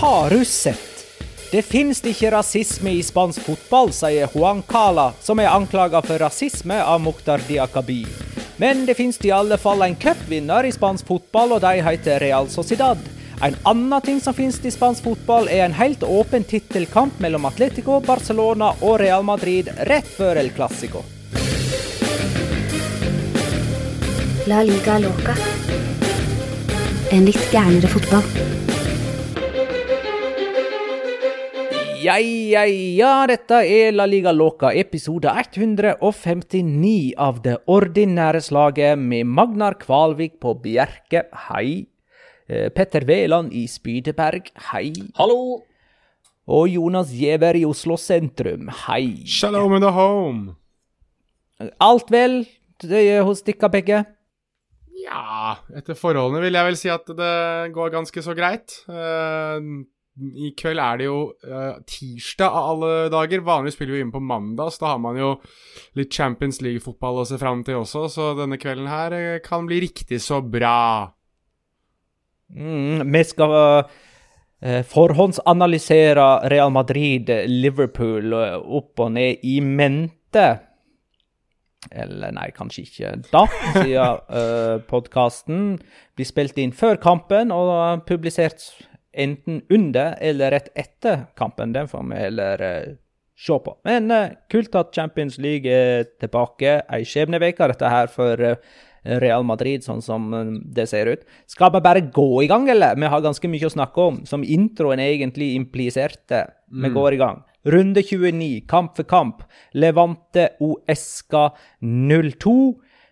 Har du sett? Det finnes ikke rasisme i spansk fotball, sier Juan Cala, som er anklaga for rasisme av Mukhtar Diakabi. Men det finnes i alle fall en cupvinner i spansk fotball, og de heter Real Sociedad. En annen ting som finnes i spansk fotball, er en helt åpen tittelkamp mellom Atletico, Barcelona og Real Madrid rett før El Clásico. La liga loca. En litt gærnere fotball. Ja, ja, ja, dette er La Liga Loca, episode 159 av det ordinære slaget med Magnar Kvalvik på Bjerke, hei. Eh, Petter Veland i Spydeberg, hei. Hallo! Og Jonas Giæver i Oslo sentrum, hei. Shalom in the home. Alt vel hos dere begge? Ja, etter forholdene vil jeg vel si at det går ganske så greit. Eh, I kveld er det jo uh, tirsdag av alle dager. Vanligvis spiller vi inn på mandag, så da har man jo litt Champions League-fotball å se fram til også, så denne kvelden her eh, kan bli riktig så bra. Mm, vi skal uh, forhåndsanalysere Real Madrid, Liverpool eh, opp og ned i mente. Eller nei, kanskje ikke da, siden uh, podkasten blir spilt inn før kampen og publisert enten under eller rett etter kampen. Den får vi heller uh, se på. Men uh, kult at Champions League er tilbake. Ei skjebneveke, dette her for uh, Real Madrid, sånn som det ser ut. Skal vi bare gå i gang, eller? Vi har ganske mye å snakke om, som introen egentlig impliserte. Vi går i gang. Runde 29, kamp for kamp. Levante Oesca 0-2.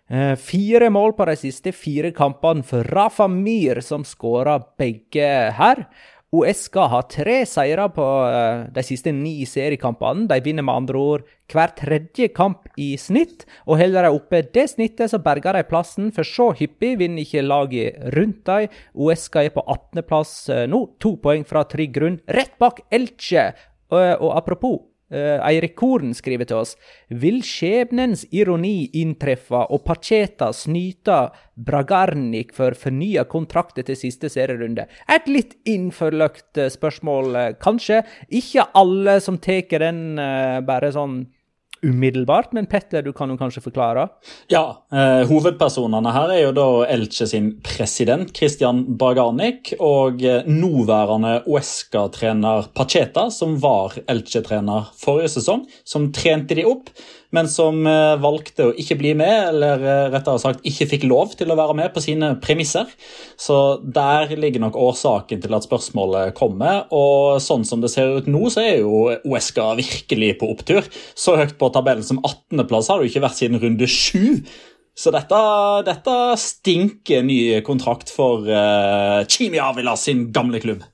Eh, fire mål på de siste fire kampene for Rafa Mir, som skåra begge her. Uesca har tre seire på eh, de siste ni seriekampene. De vinner med andre ord hver tredje kamp i snitt. Og holder de oppe det snittet, så berger de plassen, for så hyppig vinner ikke laget rundt dem. Uesca er på 18.-plass nå, to poeng fra trygg grunn, rett bak Elche. Og apropos, eh, Eirik Koren skriver til oss Vil skjebnens ironi inntreffe og Pacheta snyte Bragarnik for fornya kontrakter til siste serierunde? Et litt innforløkt eh, spørsmål, eh, kanskje. Ikke alle som tar den bare sånn umiddelbart, men Petter, du kan jo kanskje forklare? Ja, eh, Hovedpersonene her er jo da Elche sin president Christian Barganic og eh, nåværende Uesca-trener Pacheta, som var Elche-trener forrige sesong, som trente de opp men som eh, valgte å ikke bli med, eller eh, rettere sagt ikke fikk lov til å være med på sine premisser. Så der ligger nok årsaken til at spørsmålet kommer. Og sånn som det ser ut nå, så er jo Uesca virkelig på opptur. Så høyt på tabellen som 18.-plass har det jo ikke vært siden runde 7. Så dette, dette stinker ny kontrakt for uh, Chimi Avila sin gamle klubb.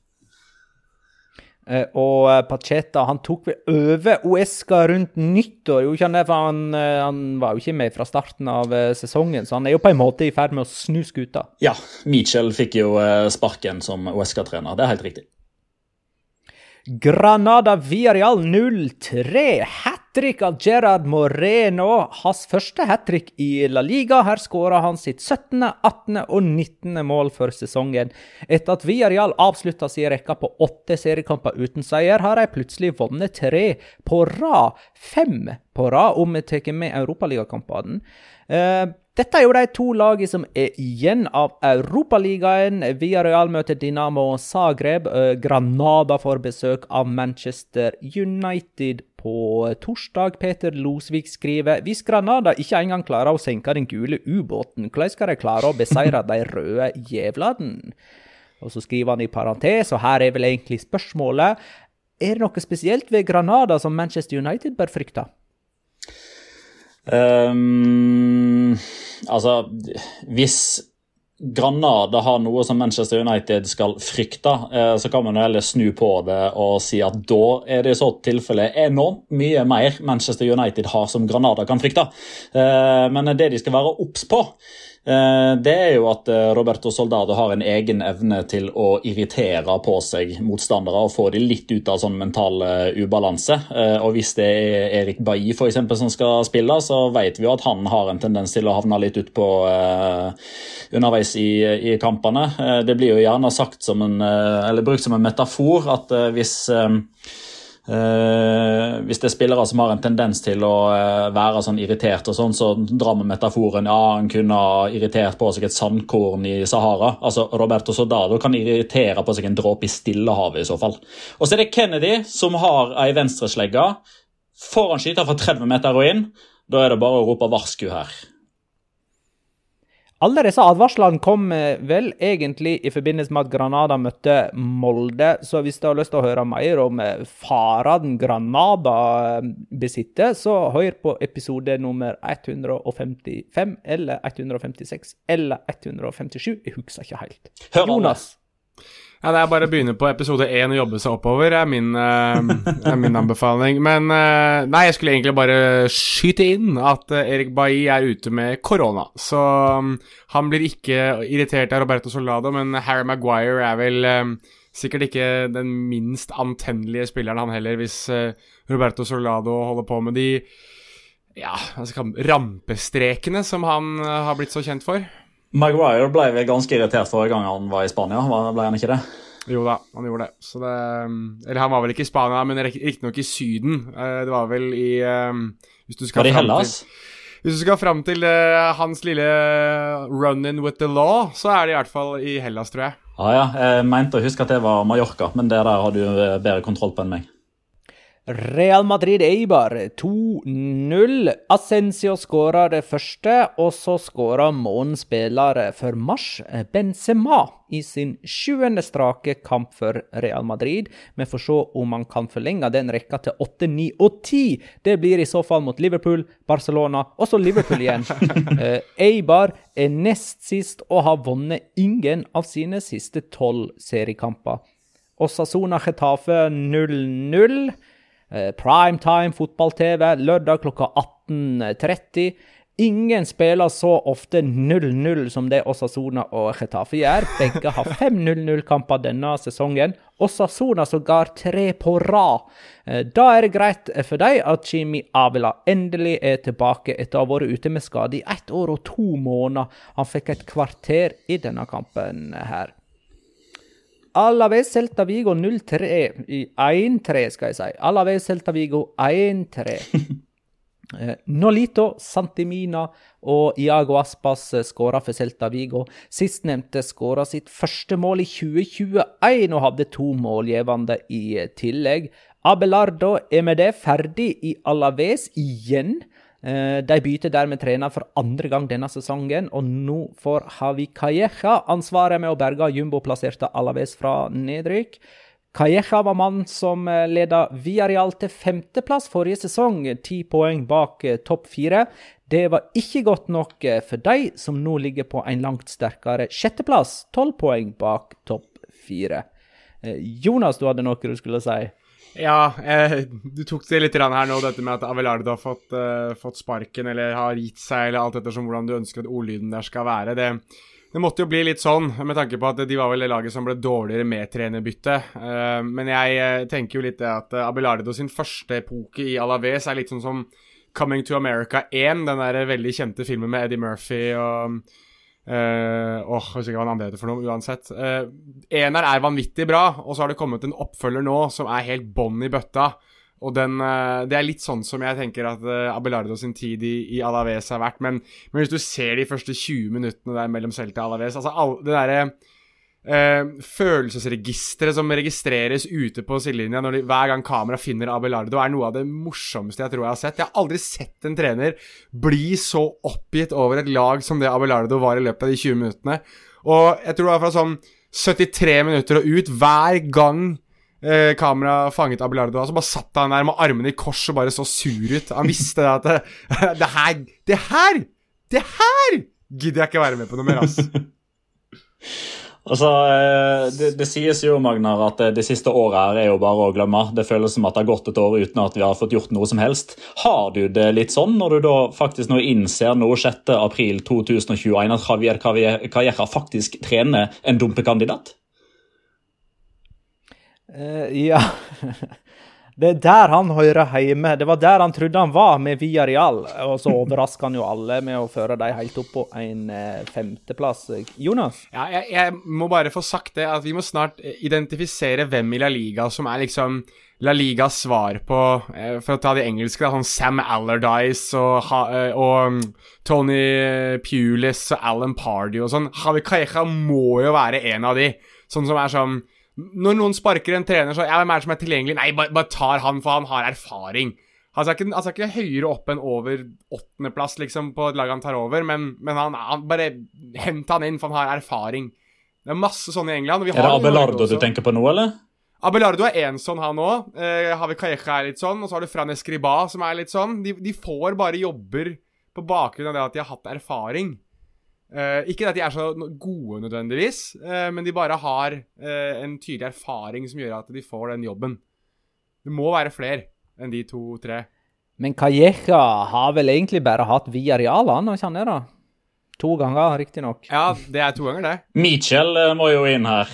Eh, og eh, Pacheta han tok vel over Uesca rundt nyttår, jo ikke han det? For han, eh, han, var jo ikke med fra starten av sesongen, så han er jo på en måte i ferd med å snu skuta. Ja, Mitchell fikk jo sparken som Uesca-trener, det er helt riktig. Granada Villarreal 0-3. Hat trick av Gerard Moreno. Hans første hat trick i La Liga. Her skåra han sitt 17., 18. og 19. mål for sesongen. Etter at Villarreal avslutta sin rekke på åtte seriekamper uten seier, har de plutselig vunnet tre på rad. Fem på rad, om vi tar med europaligakampene. Uh, dette er jo de to lagene som er igjen av Europaligaen. Villarreal møter Dinamo Zagreb. Eh, Granada får besøk av Manchester United på torsdag. Peter Losvik skriver hvis Granada ikke engang klarer å senke den gule ubåten, hvordan skal de klare å beseire de røde jævlene? Og så skriver han i parentes, og her er vel egentlig spørsmålet, er det noe spesielt ved Granada som Manchester United bør frykte? Um, altså, hvis Granada har noe som Manchester United skal frykte, eh, så kan man heller snu på det og si at da er det i så tilfelle enormt mye mer Manchester United har som Granada kan frykte. Eh, men det de skal være obs på, det er jo at eh, Roberto Soldado har en egen evne til å irritere på seg motstandere og få dem litt ut av sånn mental eh, ubalanse. Og Hvis det er Erik Bailly for eksempel, som skal spille, så vet vi jo at han har en tendens til å havne litt utpå underveis i, i, kampene. Det blir jo gjerne sagt som en, eller brukt som en metafor at hvis Uh, hvis det er spillere som har en tendens til å uh, være sånn irritert, og sånn, så drar vi metaforen ja, han kunne ha irritert på seg et sandkorn i Sahara. Altså, Roberto Soldado kan irritere på seg en dråpe i Stillehavet i så fall. Og så er det Kennedy som har ei venstreslegge. Får han skyte fra 30 meter og inn, da er det bare å rope varsku her. Alle disse advarslene kom eh, vel egentlig i forbindelse med at Granada møtte Molde. Så hvis du har lyst til å høre mer om eh, farene Granada eh, besitter, så hør på episode nummer 155 eller 156 eller 157. Jeg husker ikke helt. Jonas. Ja, Det er bare å begynne på episode én og jobbe seg oppover, er min, uh, er min anbefaling. Men uh, nei, jeg skulle egentlig bare skyte inn at uh, Erik Bailly er ute med korona. Så um, han blir ikke irritert av Roberto Solado, men Harry Maguire er vel um, sikkert ikke den minst antennelige spilleren, han heller, hvis Roberto Solado holder på med de ja, rampestrekene som han har blitt så kjent for. Maguire ble vel ganske irritert forrige gang han var i Spania, ble han ikke det? Jo da, han gjorde det. Så det Eller han var vel ikke i Spania, men riktignok i Syden. Eh, det var vel i hvis du skal Var det i Hellas? Hvis du skal fram til uh, hans lille run-in with the law, så er det i hvert fall i Hellas, tror jeg. Ah, ja, jeg mente å huske at det var Mallorca, men det der har du eh, bedre kontroll på enn meg. Real Madrid Eibar 2-0. Ascencio skåra det første, og så skåra månedens for mars, Benzema, i sin sjuende strake kamp for Real Madrid. Vi får se om han kan forlenge den rekka til 8, 9 og 10. Det blir i så fall mot Liverpool, Barcelona og så Liverpool igjen. uh, Eibar er nest sist og har vunnet ingen av sine siste tolv seriekamper. Osasona Chetafe 0-0. Eh, primetime fotball-TV lørdag klokka 18.30. Ingen spiller så ofte 0-0 som det Osasona og Chetafe gjør. Begge har fem 0-0-kamper denne sesongen. Osasona sågar tre på rad. Eh, da er det greit for dem at Jimmy Avila endelig er tilbake etter å ha vært ute med skade i ett år og to måneder. Han fikk et kvarter i denne kampen her. Alaves Celta Vigo 0-3 i 1-3, skal jeg si. Alaves Celta Vigo 1-3. Eh, Nolito, Santimina og Iago Aspas skåra for Celta Vigo. Sistnevnte skåra sitt første mål i 2021 og hadde to målgivende i tillegg. Abelardo er med det ferdig i Alaves igjen. Eh, De bytter dermed trener for andre gang denne sesongen, og nå får Havi Calleja ansvaret med å berge jumboplasserte Alaves fra nedrykk. Calleja var mannen som eh, leda Villarreal til femteplass forrige sesong, ti poeng bak eh, topp fire. Det var ikke godt nok for de som nå ligger på en langt sterkere sjetteplass, tolv poeng bak topp fire. Jonas, du hadde noe du skulle si? Ja, eh, du tok det litt her nå, dette med at Abelardo har fått, eh, fått sparken eller har gitt seg, eller alt ettersom hvordan du ønsker at ordlyden der skal være. Det, det måtte jo bli litt sånn, med tanke på at de var vel det laget som ble dårligere med trenerbyttet. Eh, men jeg eh, tenker jo litt det at Abelardo sin første epoke i Alaves er litt sånn som Coming to America 1, den der veldig kjente filmen med Eddie Murphy og eh, Åh, jeg husker ikke hva andre heter for noe, uansett. Uh, Ener er vanvittig bra, og så har det kommet en oppfølger nå som er helt bånn i bøtta. Og den, uh, Det er litt sånn som jeg tenker at uh, Abelardo sin tid i, i Alaves har vært. Men, men hvis du ser de første 20 minuttene der mellom Celta og Alaves altså all, Det derre eh, følelsesregisteret som registreres ute på sidelinja de, hver gang kamera finner Abelardo, er noe av det morsomste jeg tror jeg har sett. Jeg har aldri sett en trener bli så oppgitt over et lag som det Abelardo var i løpet av de 20 minuttene. Og jeg tror det var fra sånn 73 minutter og ut, hver gang eh, kamera fanget Abelardo, så bare satt han der med armene i kors og bare så sur ut. Han visste at det, det her Det her! Det her gidder jeg ikke være med på noe mer, ass. Altså, eh, det, det sies jo Magnar, at det, det siste året her er jo bare å glemme. Det føles som at det har gått et år uten at vi har fått gjort noe som helst. Har du det litt sånn når du da faktisk nå innser nå 6.4.2021 at Javier Calleja faktisk trener en dumpekandidat? Uh, ja Det er der han hører hjemme. Det var der han trodde han var med Villarreal. Og så overrasker han jo alle med å føre dem helt opp på en eh, femteplass. Jonas? Ja, jeg, jeg må bare få sagt det, at vi må snart identifisere hvem i La Liga som er liksom La Ligas svar på eh, For å ta de engelske, sånn Sam Allardyce og, eh, og um, Tony Pulis og Alan Pardy og sånn. Havi Calleja må jo være en av de. Sånn som er sånn Når noen sparker en trener, så Ja, hvem er det som er tilgjengelig? Nei, bare, bare tar han, for han har erfaring. Han skal, ikke, han skal ikke høyere opp enn over åttendeplass liksom, på et lag han tar over, men, men han, han, bare hent han inn, for han har erfaring. Det er masse sånne i England. Er det Abelardo du tenker på nå, eller? Abelardo er én sånn, han òg. Eh, Havi er litt sånn. Og så har du Fran Escriba, som er litt sånn. De, de får bare jobber på bakgrunn av det at de har hatt erfaring. Eh, ikke at de er så gode nødvendigvis, uh, men de bare har uh, en tydelig erfaring som gjør at de får den jobben. Det må være flere enn de to-tre. Men Calleja har vel egentlig bare hatt via han, kjenner jeg da? To ganger, riktignok. Ja, det er to ganger, det. Michel eh, må jo inn her.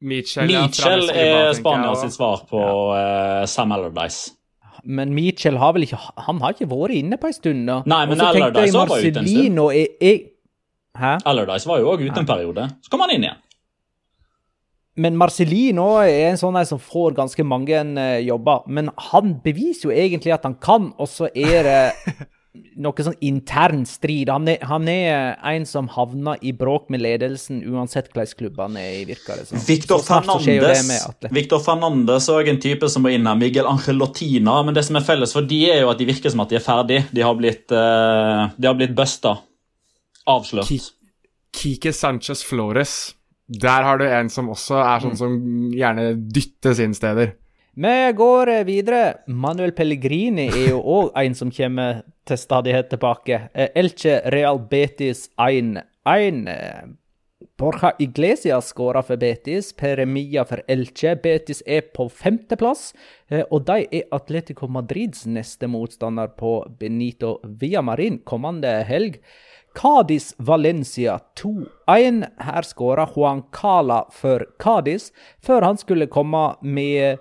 Michel, ja, Michel er Spanias Spania sitt svar på eh, Sam Allardyce. Men Mitchell har vel ikke Han har ikke vært inne på en stund, da. Nei, men Allardyce var ute en stund. Hæ? Allardyce var jo òg ute en periode. Så kom han inn igjen. Men Marcelino er en sånn som får ganske mange eh, jobber. Men han beviser jo egentlig at han kan, og så er det noe sånn intern strid. Han er, han er en som havner i bråk med ledelsen uansett hvordan klubb er i, virker det som. Victor Fernandes Victor Fernandes er også en type som må inn her. Miguel Angelotina. Men det som er felles for de er jo at de virker som at de er ferdig. De har blitt, uh, de har blitt busta. Avslørt. Ki- Kike Sanchez Flores. Der har du en som også er sånn som gjerne dyttes inn steder. Vi går eh, videre. Manuel Pellegrini er jo òg en som kommer til stadighet tilbake. Eh, Elche Real Betis 1-1. Eh, Borja Iglesias skåra for Betis, Peremia for Elche. Betis er på femteplass, og de er Atletico Madrids neste motstander på Benito Villamarin kommende helg. Cádiz Valencia 2-1. Her skåra Juan Cala for Cádiz, før han skulle komme med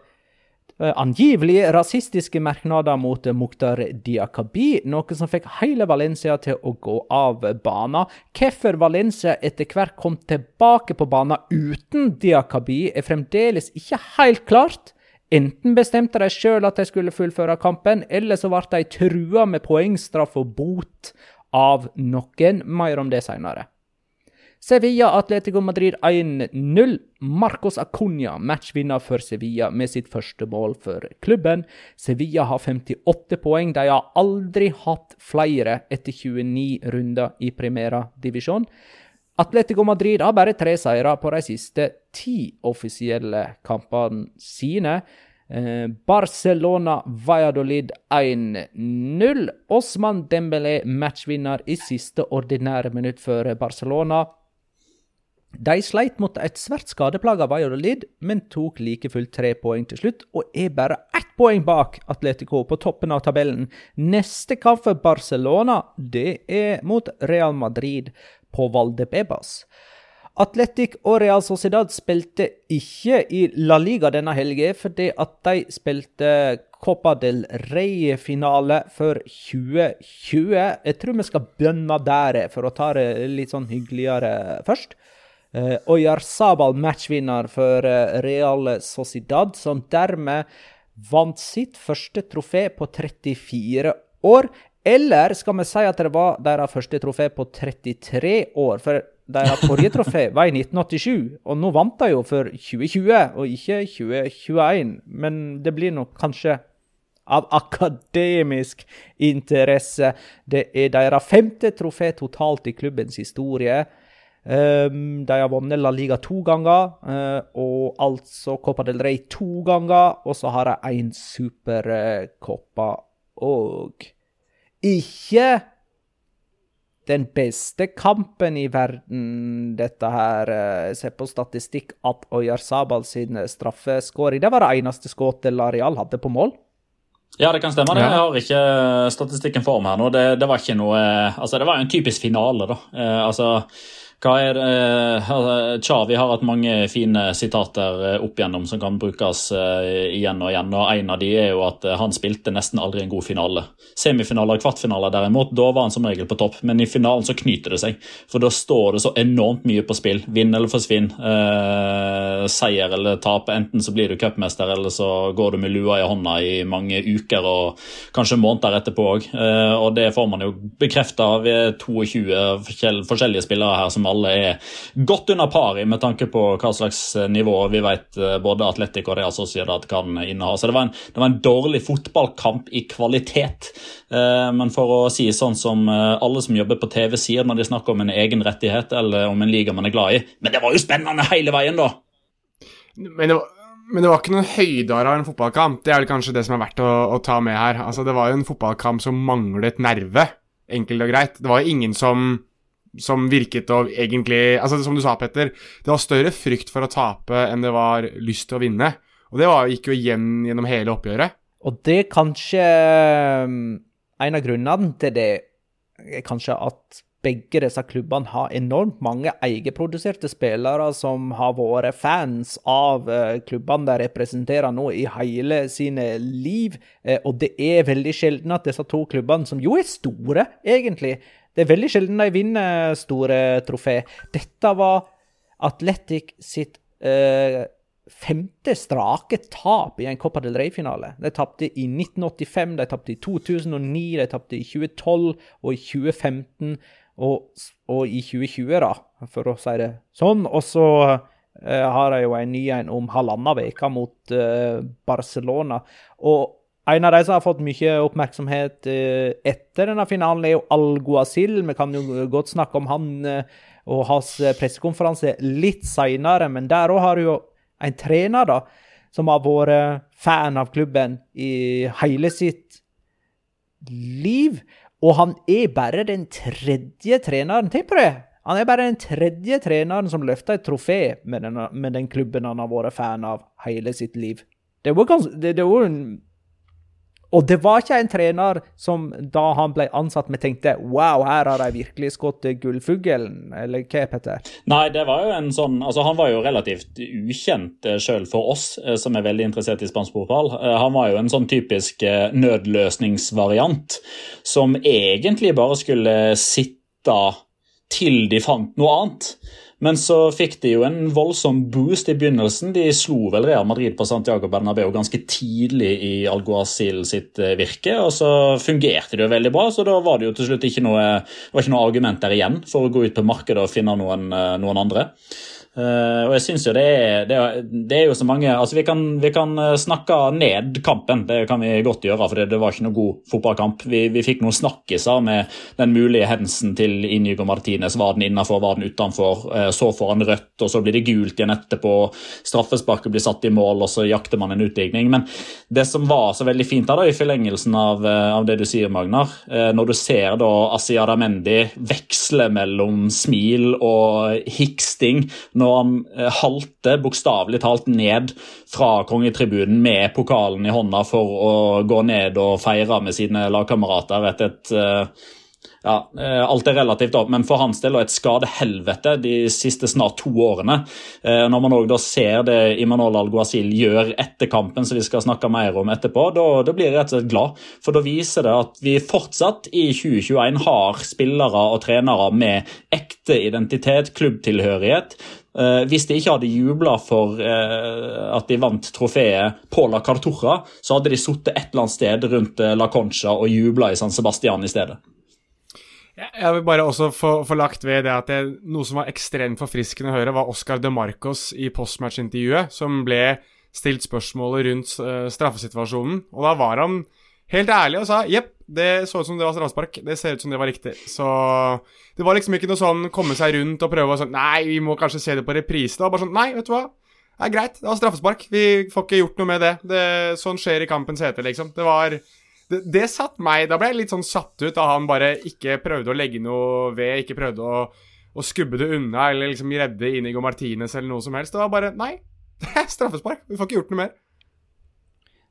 eh, angivelig rasistiske merknader mot Mukhtar Diakabi, noe som fikk hele Valencia til å gå av banen. Hvorfor Valencia etter hvert kom tilbake på banen uten Diakabi, er fremdeles ikke helt klart. Enten bestemte de sjøl at de skulle fullføre kampen, eller så ble de trua med poengstraff og bot av noen. Mer om det seinere. Sevilla Atletico Madrid 1-0. Marcos Acuña matchvinner for Sevilla med sitt første mål for klubben. Sevilla har 58 poeng. De har aldri hatt flere etter 29 runder i Primera divisjon. Atletico Madrid har bare tre seire på de siste ti offisielle kampene sine. Eh, Barcelona Valladolid 1-0. Osman Dembélé matchvinner i siste ordinære minutt for Barcelona. De sleit mot et svært skadeplaga Valladolid, men tok like fullt tre poeng til slutt, og er bare ett poeng bak Atletico på toppen av tabellen. Neste kamp for Barcelona det er mot Real Madrid på Valdebebas. Atletic og Real Sociedad spilte ikke i La Liga denne helga, fordi at de spilte Copa del Rey-finale for 2020. Jeg tror vi skal bønne der, for å ta det litt sånn hyggeligere først. Og Oyarzabal matchvinner for uh, Real Sociedad, som dermed vant sitt første trofé på 34 år. Eller skal vi si at det var deres første trofé på 33 år? For deres forrige trofé var i 1987, og nå vant de jo for 2020 og ikke 2021. Men det blir nok kanskje av akademisk interesse. Det er deres femte trofé totalt i klubbens historie. Um, de har vunnet La Liga to ganger, uh, og altså Copa del Rey to ganger. Og så har de én supercoppa og ikke den beste kampen i verden, dette her. Jeg ser på statistikk at Oyarzabal sin straffeskåring Det var det eneste skuddet Lareal hadde på mål. Ja, det kan stemme. det. Jeg har ikke statistikken for meg her nå. Det, det, var ikke noe Altså, det var jo en typisk finale, da. Eh, altså hva er det? Chavi har hatt mange fine sitater eh, opp igjennom som kan brukes eh, igjen og igjen. og En av de er jo at eh, han spilte nesten aldri en god finale. Semifinaler og kvartfinaler derimot, da var han som regel på topp. Men i finalen så knyter det seg. For da står det så enormt mye på spill. Vinn eller forsvinn. Eh, seier eller tap. Enten så blir du cupmester, eller så går du med lua i hånda i mange uker og kanskje måneder etterpå òg. Eh, og det får man jo bekrefta ved 22 forskjellige spillere her som alle er godt under par i, med tanke på hva slags eh, nivå vi vet eh, både Atletico og Real Sociedad kan inneha. Så det var, en, det var en dårlig fotballkamp i kvalitet. Eh, men for å si sånn som alle som jobber på TV sier når de snakker om en egen rettighet eller om en liga man er glad i Men det var jo spennende hele veien, da! Men det var men det var ikke noen høyder av en fotballkamp. Det er vel kanskje det som er verdt å, å, ta med her. Altså, Det var jo en fotballkamp som manglet nerve, enkelt og greit. Det var jo ingen som som virket å egentlig altså Som du sa, Petter, det var større frykt for å tape enn det var lyst til å vinne. Og det var, gikk jo igjen gjennom hele oppgjøret. Og det er kanskje um, En av grunnene til det er kanskje at begge disse klubbene har enormt mange egenproduserte spillere som har vært fans av uh, klubbene de representerer nå i hele sine liv. Uh, og det er veldig sjelden at disse to klubbene, som jo er store, egentlig, det er veldig sjelden de vinner store trofé. Dette var Atletic sitt eh, femte strake tap i en Copa del Rey-finale. De tapte i 1985, de tapte i 2009, de tapte i 2012 og i 2015 og, og i 2020, da, for å si det sånn. Og så eh, har de jo en ny en om halvannen uke mot eh, Barcelona. Og en av de som har fått mye oppmerksomhet eh, etter denne finalen, er jo Al-Guazil. Vi kan jo godt snakke om han eh, og hans eh, pressekonferanse litt seinere, men der òg har du jo en trener da, som har vært fan av klubben i hele sitt liv. Og han er bare den tredje treneren. Tenk på det! Han er bare den tredje treneren som løfter et trofé med med den klubben han har vært fan av hele sitt liv. Det var en og det var ikke en trener som da han ble ansatt, vi tenkte wow, her har de virkelig skutt gullfuglen, eller hva, Petter? Nei, det var jo en sånn Altså, han var jo relativt ukjent eh, sjøl for oss eh, som er veldig interessert i spansk fotball. Eh, han var jo en sånn typisk nødløsningsvariant som egentlig bare skulle sitte til de fant noe annet. Men så fikk de jo en voldsom boost i begynnelsen. De slo vel Real Madrid på Santiago Bernabeu ganske tidlig i Alguacil sitt eh, virke, og så fungerte det jo veldig bra. Så da var det jo til slutt ikke noe, var ikke noe argument der igjen for å gå ut på markedet og finne noen, eh, noen andre. Uh, og jeg synes jo det er, det er, det er jo så mange altså Vi kan, vi kan eh, snakke ned kampen, det kan vi godt gjøre. For det, var ikke noe god fotballkamp. Vi, vi fikk noen snakkiser med den mulige hendelsen til Inigo Martinez. Var den innafor, var den utenfor? Uh, så får han rødt, og så blir det gult igjen etterpå. Straffesparket blir satt i mål, og så jakter man en utligning. Men det som var så veldig fint da, i forlengelsen av, av det du sier, Magnar, når du ser da Asiada Ramendi veksle mellom smil og hiksting når han eh, halter bokstavelig talt ned fra kongetribunen med pokalen i hånda for å gå ned og feire med sine lagkamerater etter et eh, ja, eh, Alt er relativt, da, men for hans del og et skadehelvete de siste snart to årene. Når man da ser det Imanol Alguazil gjør etter kampen, som vi skal snakke mer om etterpå, da, da blir jeg rett og slett glad. For da viser det at vi fortsatt i 2021 har spillere og trenere med ekte identitet, klubbtilhørighet, hvis de ikke hadde jubla for eh, at de vant trofeet på La Cartorra, så hadde de sittet et eller annet sted rundt eh, La Concha og jubla i San Sebastian i stedet. Jeg vil bare også få, få lagt ved det at det, noe som var ekstremt forfriskende å høre, var Oscar de Marcos i postmatch-intervjuet, som ble stilt spørsmålet rundt uh, straffesituasjonen. Og da var han helt ærlig og sa jepp, det så ut som det var straffespark. Det ser ut som det var riktig. Så det var liksom ikke noe sånn komme seg rundt og prøve å sånn Nei, vi må kanskje se det på reprise. Det bare sånn Nei, vet du hva. Det er greit. Det var straffespark. Vi får ikke gjort noe med det. det sånn skjer i kampens hete, liksom. Det var det, det satt meg Da ble jeg litt sånn satt ut da han bare ikke prøvde å legge noe ved, ikke prøvde å, å skubbe det unna eller liksom redde Inigo Martinez eller noe som helst. Det var bare Nei, det er straffespark. Vi får ikke gjort noe mer.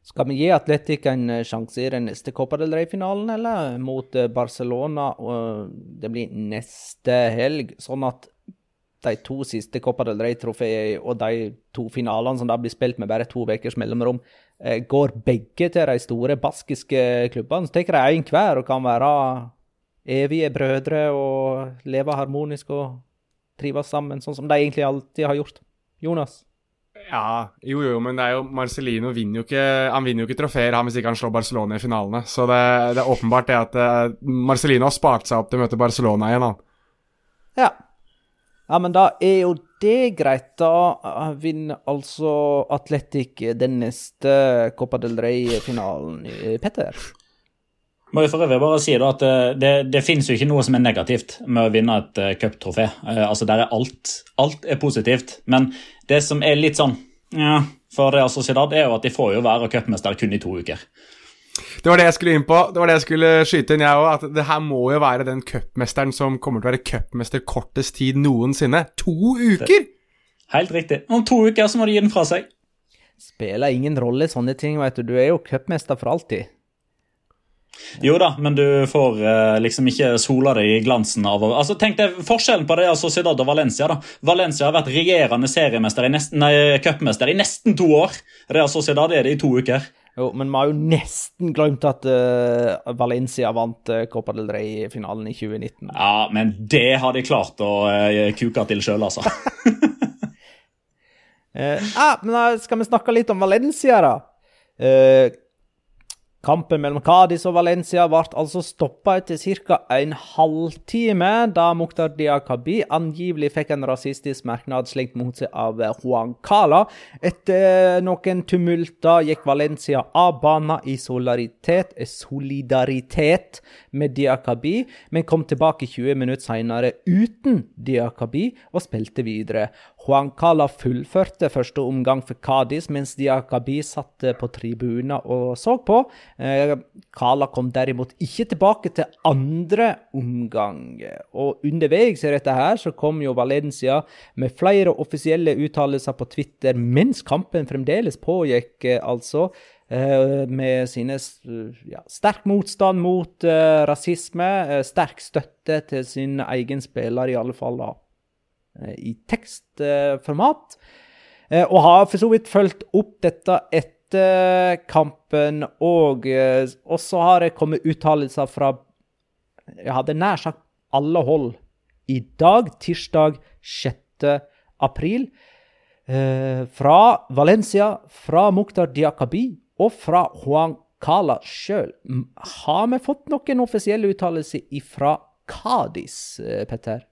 Skal vi gi Atletic en eh, sjanse i den neste Copa del Rey-finalen, eller mot Barcelona. Og Det blir neste helg, sånn at de to siste Copa del Rey-trofeene og de to finalene som da blir spilt med bare to ukers mellomrom, eh, går begge til de store baskiske klubbene. Så tar de én hver og kan være evige brødre og leve harmonisk og trives sammen, sånn som de egentlig alltid har gjort. Jonas? Ja, jo jo, men det er jo Marcelino vinner jo ikke Han vinner jo ikke trofeer hvis ikke han slår Barcelona i finalene. Så det, det er åpenbart det at uh, Marcelino har spart seg opp til å møte Barcelona igjen, han. Ja. Ja, men da er jo det greit. Da vinner altså Atletic den neste Copa del Rey-finalen. Petter? Må jeg for øvrig bare si da at eh, det, det finnes jo ikke noe som er negativt med å vinne et uh, cuptrofé. Uh, altså, der er alt, alt er positivt. Men det som er litt sånn ja, for Real Sociedad, er jo at de får jo være cupmester kun i to uker. Det var det jeg skulle inn på. Det var det jeg skulle skyte inn, jeg òg. At det her må jo være den cupmesteren som kommer til å være cupmester kortest tid noensinne. To uker! Det, helt riktig. Om to uker så må de gi den fra seg. Spiller ingen rolle sånne ting, vet du. Du er jo cupmester for alltid. Jo da, men du får eh, liksom ikke sola deg i glansen av altså Tenk deg forskjellen på det Sociedad og Valencia. da. Valencia har vært regjerende seriemester i nesten, nei, cupmester i nesten to år. Real Sociedad er det i to uker. Jo, men vi har jo nesten glemt at uh, Valencia vant uh, Copa del Rey-finalen i 2019. Ja, men det har de klart å uh, kuke til sjøl, altså. ah, men da skal vi snakke litt om Valencia, da? Uh, Kampen mellom Cádiz og Valencia ble altså stoppa etter ca. en halvtime, da Mukhtar Diakabi angivelig fikk en rasistisk merknad slengt mot seg av Juan Cala. Etter noen tumulter gikk Valencia av banen i solidaritet, solidaritet med Diakabi, men kom tilbake 20 minutter senere uten Diakabi og spilte videre. Juan Cala fullførte første omgang for Cádiz, mens Diakabi satt på tribunen og så på. Cala eh, kom derimot ikke tilbake til andre omgang. Og underveis i dette her så kom jo Valencia med flere offisielle uttalelser på Twitter mens kampen fremdeles pågikk, eh, altså. Eh, med sine ja, sterk motstand mot uh, rasisme, sterk støtte til sin egen spiller, i alle fall da i tekstformat. Og har for så vidt fulgt opp dette etter kampen òg. Og så har det kommet uttalelser fra jeg hadde nær sagt alle hold i dag, tirsdag 6. april. Eh, fra Valencia, fra Mukhtar Diakabi og fra Juan Cala sjøl. Har vi fått noen offisielle uttalelser fra eh, Petter?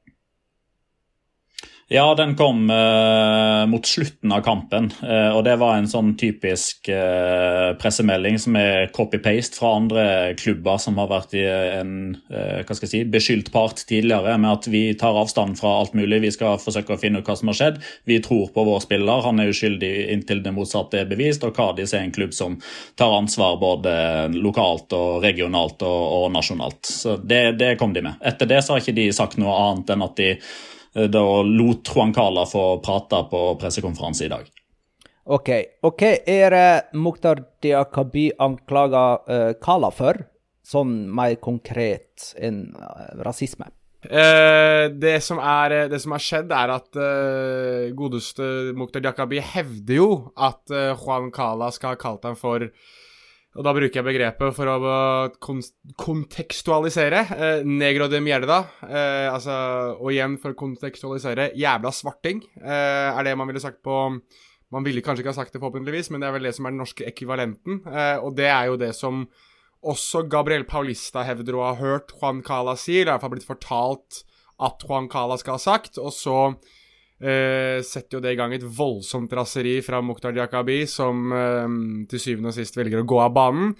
Ja, den kom eh, mot slutten av kampen. Eh, og det var en sånn typisk eh, pressemelding som er copy-paste fra andre klubber som har vært i en eh, hva skal jeg si, beskyldt part tidligere med at vi tar avstand fra alt mulig. Vi skal forsøke å finne ut hva som har skjedd. Vi tror på vår spiller. Han er uskyldig inntil det motsatte er bevist. Og Cádiz er en klubb som tar ansvar både lokalt og regionalt og, og nasjonalt. Så det, det kom de med. Etter det så har ikke de sagt noe annet enn at de Eh, da lot Juan Cala få prate på pressekonferanse i dag. OK. ok, er det Mukhtar Diakabi anklager uh, Kala for, sånn mer konkret enn uh, rasisme? Uh, det, som er, det som har skjedd, er at uh, godeste Mukhtar Diakabi hevder jo at Juan Cala skal ha kalt ham for og da bruker jeg begrepet for å kon kontekstualisere. Eh, negro de mierda. Eh, altså, og igjen for å kontekstualisere jævla svarting, eh, er det man ville sagt på Man ville kanskje ikke ha sagt det, forhåpentligvis, men det er vel det som er den norske ekvivalenten. Eh, og det er jo det som også Gabriel Paulista hevder å ha hørt Juan Cala si, eller i hvert fall blitt fortalt at Juan Cala skal ha sagt. Og så Uh, setter jo det i gang et voldsomt raseri fra Mukhtar Diakabi, som eh, til syvende og sist velger å gå av banen.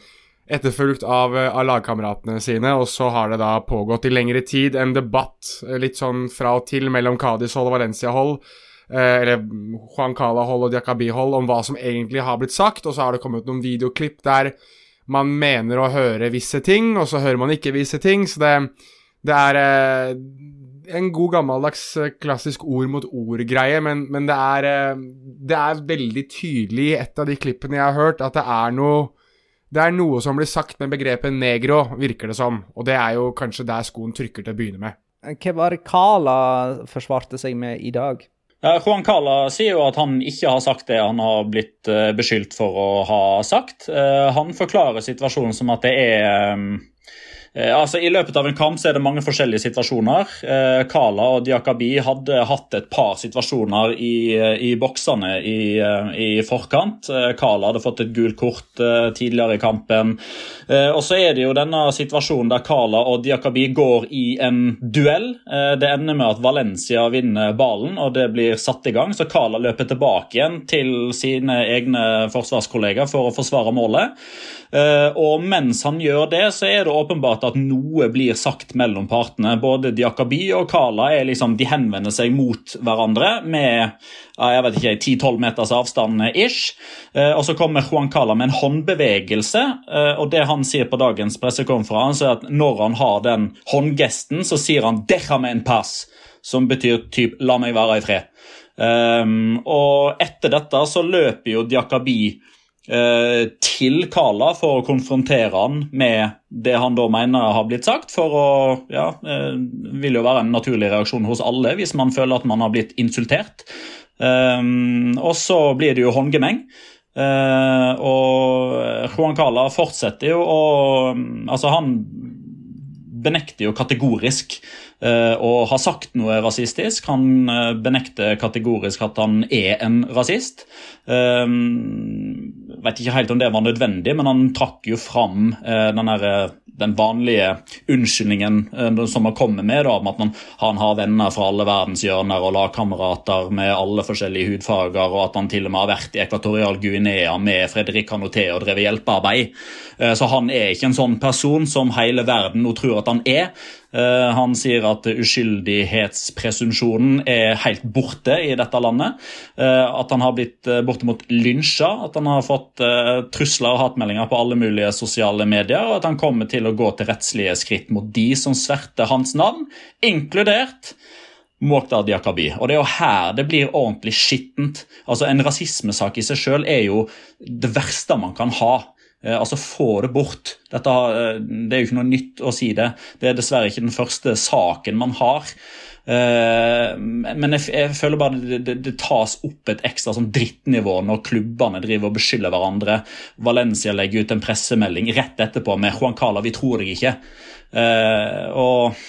Etterfulgt av, uh, av, lagkameratene sine, og så har det da pågått i lengre tid en debatt litt sånn fra og til mellom Cádiz-hold og Valencia-hold, eller Juan Cala-hold og Diakabi-hold, om hva som egentlig har blitt sagt, og så har det kommet noen videoklipp der man mener å høre visse ting, og så hører man ikke visse ting, så det, det er en god gammeldags eh, klassisk ord mot ord-greie, men, men det, er, eh, det, er, veldig tydelig i et av de klippene jeg har hørt, at det er noe det er noe som blir sagt med begrepet negro, virker det som. Og det er jo kanskje der skoen trykker til å begynne med. Hva var det Kala forsvarte seg med i dag? Ja, Juan Cala sier jo at han ikke har sagt det han har blitt uh, beskyldt for å ha sagt. Han forklarer situasjonen som at det er Eh, altså, I løpet av en kamp så er det mange forskjellige situasjoner. Eh, Kala og Diakabi hadde hatt et par situasjoner i, i boksene i, eh, i, forkant. Kala hadde fått et gult kort tidligere i kampen. Og så er det jo denne situasjonen der Kala og Diakabi går i en duell. Det ender med at Valencia vinner ballen, og det blir satt i gang. Så Kala løper tilbake igjen til sine egne forsvarskollegaer for å forsvare målet. Og mens han gjør det, så er det åpenbart at noe blir sagt mellom partene. Både Diakobi og Kala er liksom, de henvender seg mot hverandre med jeg vet ikke, 10-12 meters avstand ish. Eh, og Så kommer Juan Carla med en håndbevegelse. Eh, og Det han sier på dagens pressekonferanse, er at når han har den håndgesten, så sier han 'déjame en pass', som betyr typ 'la meg være i fred'. Um, og etter dette så løper jo Diakaby Eh, til Kala for å konfrontere han med det han da mener har blitt sagt. For å Ja, eh, vil jo være en naturlig reaksjon hos alle hvis man føler at man har blitt insultert. Um, og så blir det jo håndgemeng. Og Juan Cala fortsetter jo å Altså, han benekter jo kategorisk uh, har sagt noe rasistisk. Han uh, benekter kategorisk at han er en rasist. Jeg vet ikke helt om det var nødvendig, men han trakk jo fram den, der, den, vanlige unnskyldningen som har kommet med, da, om at man, han har venner fra alle verdenshjørner og lagkamerater med alle forskjellige hudfarger, og at han til og med har vært i Ekvatorial Guinea med Fredrik Hanoté og drevet hjelpearbeid. Så han er ikke en sånn person som hele verden nå tror at han er. Eh, han sier at uskyldighetspresumpsjonen er helt borte i dette landet. Eh, at han har blitt eh, bortimot lynsja, at han har fått trusler og hatmeldinger på alle mulige sosiale medier, og at han kommer til å gå til rettslige skritt mot de som sverter hans navn, inkludert Mokhtar Diakabi. Og det er jo her det blir ordentlig skittent. Altså, En rasismesak i seg sjøl er jo det verste man kan ha. Eh, altså få det bort. Dette, eh, det er jo ikke noe nytt å si det. Det er dessverre ikke den første saken man har. Uh, men jeg, jeg, føler bare det, det, det, tas opp et ekstra sånn drittnivå når klubbene driver og beskylder hverandre. Valencia legger ut en pressemelding rett etterpå med 'Juan Cala, vi tror deg ikke'. Og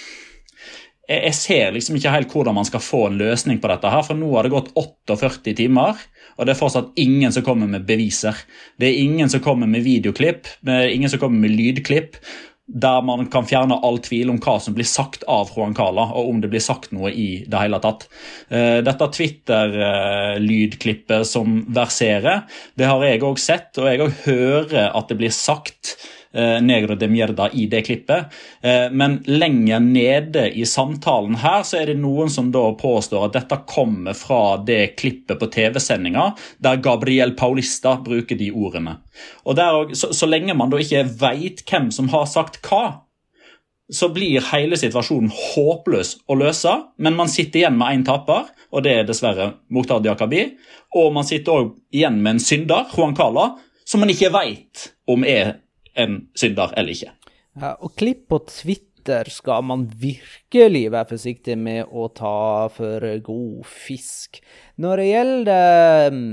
jeg, jeg ser liksom ikke helt hvordan man skal få en løsning på dette. her, For nå har det gått 48 timer, og det er fortsatt ingen som kommer med beviser. Det er ingen som kommer med videoklipp, det er ingen som kommer med lydklipp der man kan fjerne all tvil om hva som blir sagt av Juan Cala, og om det blir sagt noe i det hele tatt. Eh, dette Twitter-lydklippet som verserer, det har jeg òg sett, og jeg òg hører at det blir sagt negro de mierda i det klippet. Eh, men lenger nede i samtalen her så er det noen som da påstår at dette kommer fra det klippet på TV-sendinga der Gabriel Paulista bruker de ordene. Og der, så, så lenge man da ikke veit hvem som har sagt hva, så blir hele situasjonen håpløs å løse, men man sitter igjen med én taper, og det er dessverre Mukhtar Diakabi. Og man sitter òg igjen med en synder, Juan Cala, som man ikke veit om er en synder eller ikke. Ja, og klipp på Twitter skal man virkelig være forsiktig med å ta for god fisk. Når det gjelder mm,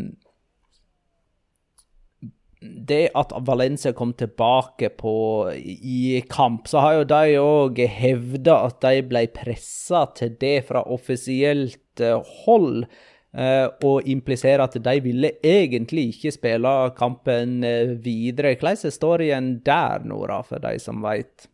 det at Valencia kom tilbake på, i kamp, så har jo de òg hevda at de ble pressa til det fra offisielt eh, hold. Uh, og impliserer at de ville egentlig ikke spille kampen uh, videre. Hvordan er storyen der, Nora, for de som veit?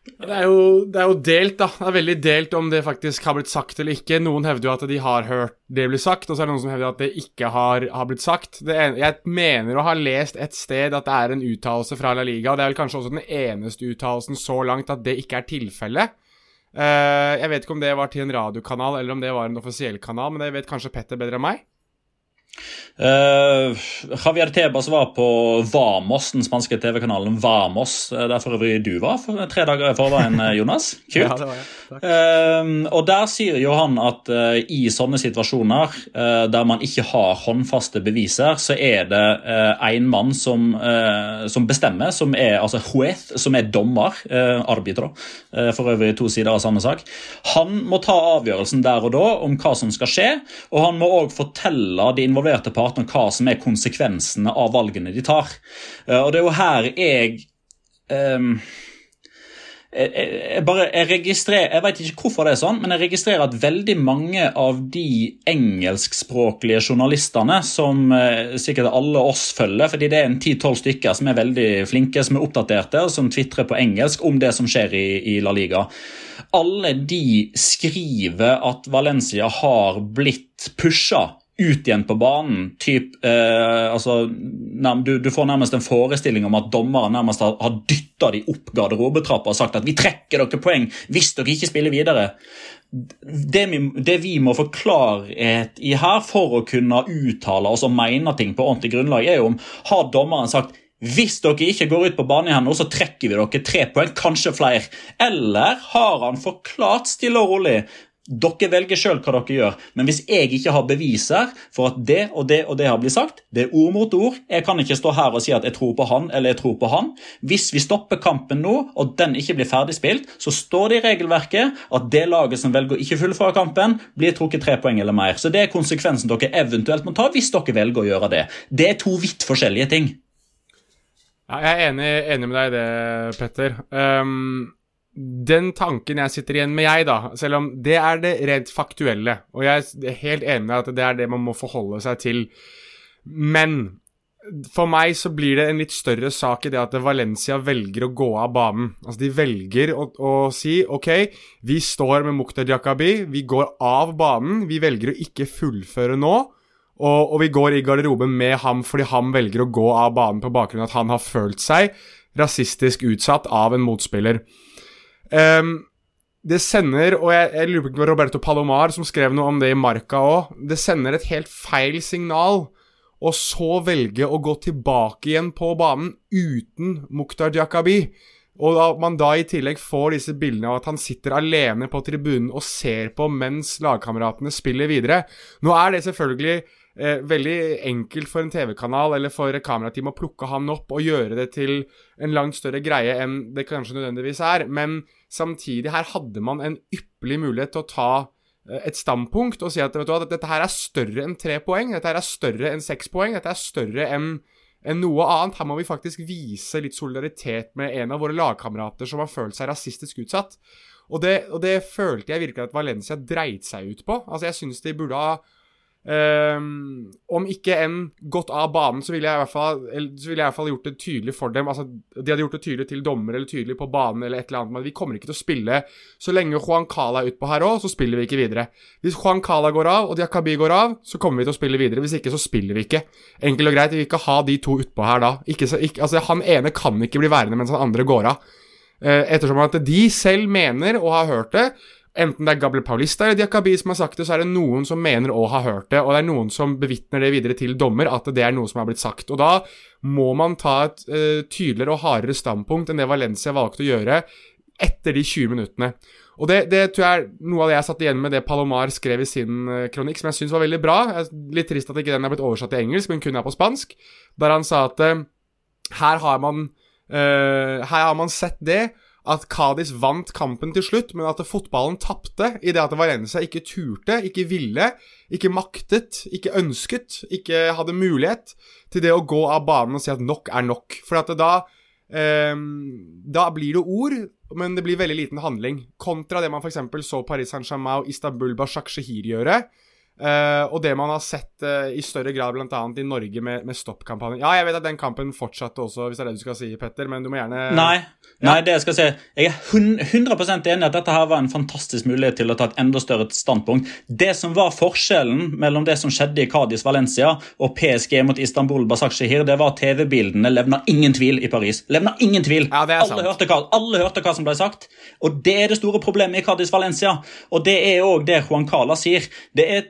Det er, jo, det er, jo, delt, da. Det er veldig delt om det faktisk har blitt sagt eller ikke. Noen hevder jo at de har hørt det bli sagt, og så er det noen som hevder at det ikke har, har blitt sagt. En, jeg mener å ha lest et sted at det er en uttalelse fra La Liga, og det er vel kanskje også den eneste uttalelsen så langt at det ikke er tilfellet. Uh, jeg vet ikke om det var til en radiokanal eller om det var en offisiell kanal, men det vet kanskje Petter bedre enn meg. Uh, Javier Tebas var på Vamos, den spanske TV-kanalen Vamos, uh, der for øvrig du var for tre dager i forveien, Jonas. Kult. ja, det var jeg. Uh, og der sier jo han at i sånne situasjoner der man ikke har håndfaste beviser, så er det én mann som, som, bestemmer, som er altså juez, som er dommer, arbitro, for øvrig to sider av samme sak. Han må ta avgjørelsen der og da om hva som skal skje, og han må òg fortelle de involverte partene hva som er konsekvensene av valgene de tar. Eh, og det er jo her jeg um, jeg, bare, jeg, registrerer, jeg vet ikke hvorfor det er sånn, men jeg registrerer at veldig mange av de engelskspråklige journalistene som eh, sikkert alle oss følger, fordi det er en 10-12 stykker som er veldig flinke, som er oppdaterte, og som tvitrer på engelsk om det som skjer i, i La Liga. Alle de skriver at Valencia har blitt pusha ut igjen på banen. Typ, eh, altså, du, du, får nærmest en forestilling om at dommeren nærmest har, har dytta de opp garderobetrappa og sagt at vi trekker dere poeng hvis dere ikke spiller videre. Det vi, det vi må få klarhet i her for å kunne uttale oss og mene ting på ordentlig grunnlag, er jo om har dommeren sagt hvis dere ikke går ut på banen igjen nå, så trekker vi dere tre poeng, kanskje flere. Eller har han forklart stille og rolig dere velger sjøl hva dere gjør, men hvis jeg ikke har beviser for at det og det og det har blitt sagt, det er ord mot ord, jeg kan ikke stå her og si at jeg tror på han eller jeg tror på han. Hvis vi stopper kampen nå, og den ikke blir ferdigspilt, så står det i regelverket at det laget som velger å ikke fullføre kampen, blir trukket tre poeng eller mer. Så det er konsekvensen dere eventuelt må ta hvis dere velger å gjøre det. Det er to vidt forskjellige ting. Ja, jeg er enig, enig med deg i det, Petter. Um den tanken jeg sitter igjen med, jeg, da, selv om det er det rent faktuelle, og jeg er helt enig med at det er det man må forholde seg til, men for meg så blir det en litt større sak i det at Valencia velger å gå av banen. Altså De velger å, å si OK, vi står med Mukhtar Jakabi, vi går av banen. Vi velger å ikke fullføre nå. Og, og, vi går i garderoben med ham fordi han velger å gå av banen på bakgrunn av at han har følt seg rasistisk utsatt av en motspiller. Um, det sender, og jeg, jeg lurer på Roberto Palomar som skrev noe om det i Marca òg, det sender et helt feil signal og så velge å gå tilbake igjen på banen uten Mukhtar Jakabi. Og at man da i tillegg får disse bildene av at han sitter alene på tribunen og ser på mens lagkameratene spiller videre. Nå er det selvfølgelig eh, veldig enkelt for en TV-kanal eller for et kamerateam å plukke han opp og gjøre det til en langt større greie enn det kanskje nødvendigvis er. Men samtidig, her hadde man en ypperlig mulighet til å ta eh, et standpunkt og si at, du, at dette her er større enn tre poeng, dette her er større enn seks poeng, dette er større enn enn noe annet. Her må vi faktisk vise litt solidaritet med en av våre lagkamerater som har følt seg rasistisk utsatt. Og det, og det følte jeg virkelig at Valencia dreit seg ut på. Altså, jeg syns de burde ha Ehm, om ikke enn gått av banen, så ville jeg i hvert fall så ville jeg i hvert fall gjort det tydelig for dem. Altså, de hadde gjort det tydelig til dommer eller tydelig på banen eller et eller annet, men vi kommer ikke til å spille så lenge Juan Cala er utpå her òg, så spiller vi ikke videre. Hvis Juan Cala går av og Diakabi går av, så kommer vi til å spille videre. Hvis ikke, så spiller vi ikke. Enkelt og greit, vi vil ikke ha de to utpå her da. Ikke ikke, altså, han ene kan ikke bli værende mens han andre går av. Uh, ettersom at de selv mener og har hørt det, Enten det er Gabriel Paulista eller Diakabi som har sagt det, så er det noen som mener å ha hørt det, og det er noen som bevitner det videre til dommer, at det er noe som har blitt sagt. Og da må man ta et uh, tydeligere og hardere standpunkt enn det Valencia valgte å gjøre etter de 20 minuttene. Og det, det, tror jeg er noe av det jeg satt igjen med det Palomar skrev i sin uh, kronikk, som jeg syns var veldig bra. Litt trist at ikke den er blitt oversatt til engelsk, men kun er på spansk. Der han sa at uh, her har man her har man sett det at Kadis vant kampen til slutt, men at fotballen tapte i det at Valencia ikke turte, ikke ville, ikke maktet, ikke ønsket, ikke hadde mulighet til det å gå av banen og si at nok er nok. For at da eh, Da blir det ord, men det blir veldig liten handling. Kontra det man f.eks. så Paris Saint-Germain og Istanbul Bashak-Shehir gjøre. Uh, og det man har sett uh, i større grad bl.a. i Norge med, med stoppkampanjen. Ja, jeg vet at den kampen fortsatte også, hvis det er det du skal si, Petter, men du må gjerne Nei, ja. nei det jeg skal si Jeg er 100 enig i at dette her var en fantastisk mulighet til å ta et enda større standpunkt. Det som var forskjellen mellom det som skjedde i Cádiz Valencia og PSG mot Istanbul Basakshehir, det var TV-bildene levna ingen tvil i Paris. Levna ingen tvil. Ja, alle, hørte hva, alle, hørte hva, som ble sagt. Og det er det store problemet i Cádiz Valencia. Og det er òg det Juan Cala sier. Det er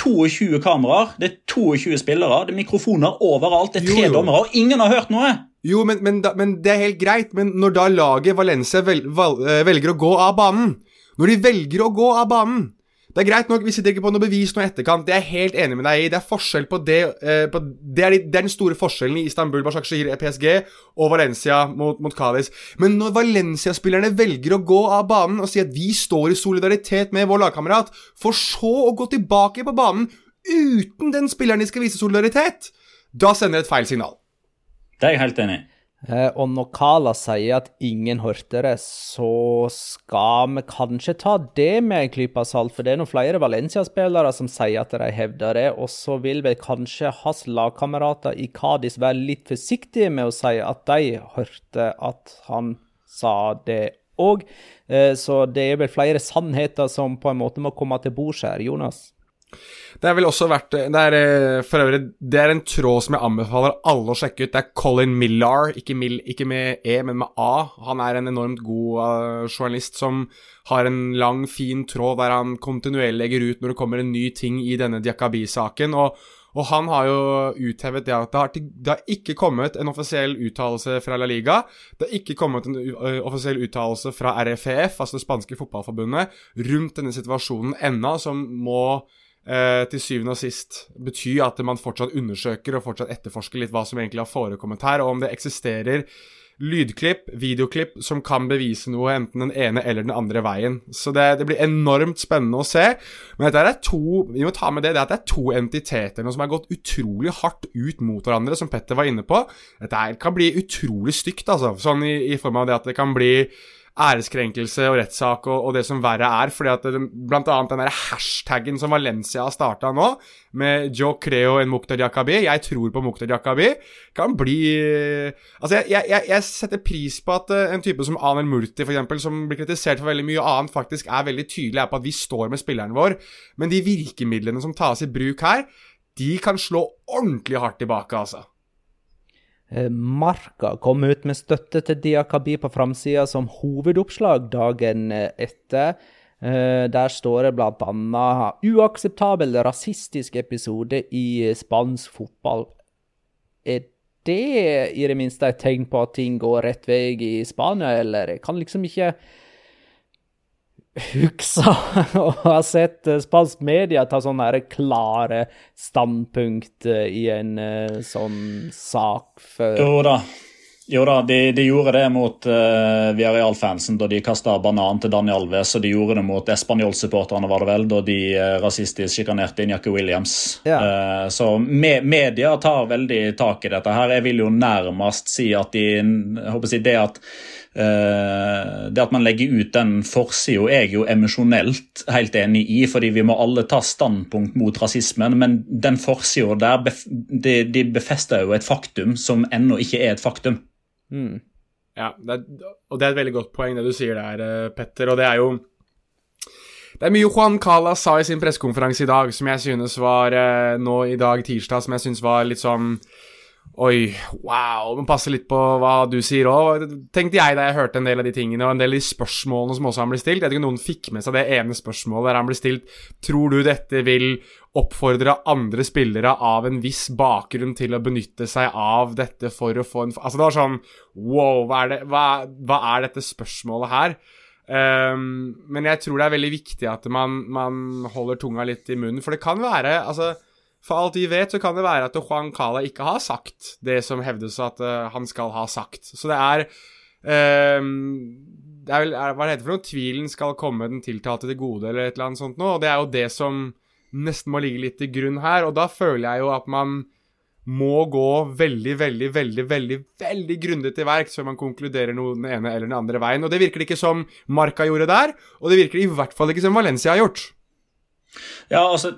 22 kameraer, det er 22 spillere, det er mikrofoner overalt, det er tre dommere, og ingen har hørt noe! Jo, men, men, da, men, det er helt greit, men når da laget Valencia vel, val, eh, velger å gå av banen Når de velger å gå av banen det er greit nok, vi sitter ikke på noe bevis noe etterkant. Det er jeg helt enig med deg i. Det er forskjell på det, eh, på, det, er, det, er, den store forskjellen i Istanbul, Bashakshir, PSG og Valencia mot, mot Cádiz. Men når Valencia-spillerne velger å gå av banen og si at vi står i solidaritet med vår lagkamerat, for så å gå tilbake på banen uten den spilleren de skal vise solidaritet, da sender det et feil signal. Det er jeg helt enig i. Eh, og når Kala sier at ingen hørte det, så skal vi kanskje ta det med en klype salt. For det er noen flere Valencia-spillere som sier at de hevder det. Og så vil vel kanskje hans lagkamerater i Cádiz være litt forsiktige med å si at de hørte at han sa det òg. Eh, så det er vel flere sannheter som på en måte må komme til bords her, Jonas? Det er vel også verdt Det er eh, for øvrig Det er en tråd som jeg anbefaler alle å sjekke ut. Det er Colin Millar, ikke, Mil, ikke med E, men med A. Han er en enormt god uh, journalist som har en lang, fin tråd der han kontinuerlig legger ut når det kommer en ny ting i denne Diakabi-saken. og og han har jo uthevet det at det har, det har ikke kommet en offisiell uttalelse fra La Liga. Det har ikke kommet en offisiell uttalelse fra RFEF, altså det spanske fotballforbundet, rundt denne situasjonen ennå, som må eh, til syvende og sist bety at man fortsatt undersøker og fortsatt etterforsker litt hva som egentlig har forekommet her, og om det eksisterer lydklipp, videoklipp, som kan bevise noe enten den ene eller den andre veien. Så det, det blir enormt spennende å se. Men dette er to vi må ta med det, det at det er to entiteter nå som har gått utrolig hardt ut mot hverandre, som Petter var inne på. Dette kan bli utrolig stygt, altså. Sånn i, i form av det at det kan bli æreskrenkelse og rettssak og, og, det som verre er. fordi at det, Blant annet den der hashtaggen som Valencia har starta nå, med Joe Creo en Mukhtar Jakabi, jeg tror på Mukhtar Jakabi, kan bli Altså, jeg, jeg, jeg setter pris på at uh, en type som Anel Murti, eksempel, som blir kritisert for veldig mye annet, faktisk er veldig tydelig på at vi står med spilleren vår, men de virkemidlene som tas i bruk her, de kan slå ordentlig hardt tilbake, altså. Eh, Marka kom ut med støtte til Diakabi på framsida som hovedoppslag dagen eh, etter. Eh, der står det bl.a.: Uakseptabel rasistisk episode i spansk fotball. Er det i det minste et tegn på at ting går rett vei i Spania, eller? Jeg kan liksom ikke husker å ha sett eh, spansk media ta sånne klare standpunkt eh, i en sånn sak før. Jo da. Jo da, de, de gjorde det mot uh, Villarreal-fansen da de kasta banan til Daniel Alves, og de gjorde det mot Espanol-supporterne, var det vel, da de uh, rasistisk sjikanerte Injaki Williams. Ja. Uh, så me media tar veldig tak i dette her. Jeg vil jo nærmest si at de jeg håper å si det at det at man legger ut den forsida, er jeg jo emosjonelt helt enig i, fordi vi må alle ta standpunkt mot rasismen, men den forsida der de, befester jo et faktum som ennå ikke er et faktum. Mm. Ja, det er, og det er et veldig godt poeng, det du sier der, eh, Petter. Og det er jo Det er mye Juan Cala sa i sin pressekonferanse i dag som jeg synes var eh, nå i dag, tirsdag, som jeg synes var litt sånn Oi, wow. Men passe litt på hva du sier òg. Tenkte jeg da jeg hørte en del av de tingene, og en del av de spørsmålene som også han ble stilt. Jeg vet ikke noen fikk med seg det ene spørsmålet der han ble stilt Tror du dette vil oppfordre andre spillere av en viss bakgrunn til å benytte seg av dette for å få en Altså, det var sånn Wow, hva er, det, hva, hva er dette spørsmålet her? Um, men jeg tror det er veldig viktig at man, man holder tunga litt i munnen, for det kan være Altså for alt vi vet, så kan det være at Juan Cala ikke har sagt det som hevdes at uh, han skal ha sagt. Så det er um, det er vel, er, Hva det heter for noe? Tvilen skal komme den tiltalte til gode, eller et eller annet sånt noe. Og det er jo det som nesten må ligge litt til grunn her. Og da føler jeg jo at man må gå veldig, veldig, veldig veldig, veldig grundig til verks før man konkluderer noe den ene eller den andre veien. Og det virker det ikke som Marca gjorde der, og det virker i hvert fall ikke som Valencia har gjort. Ja, altså,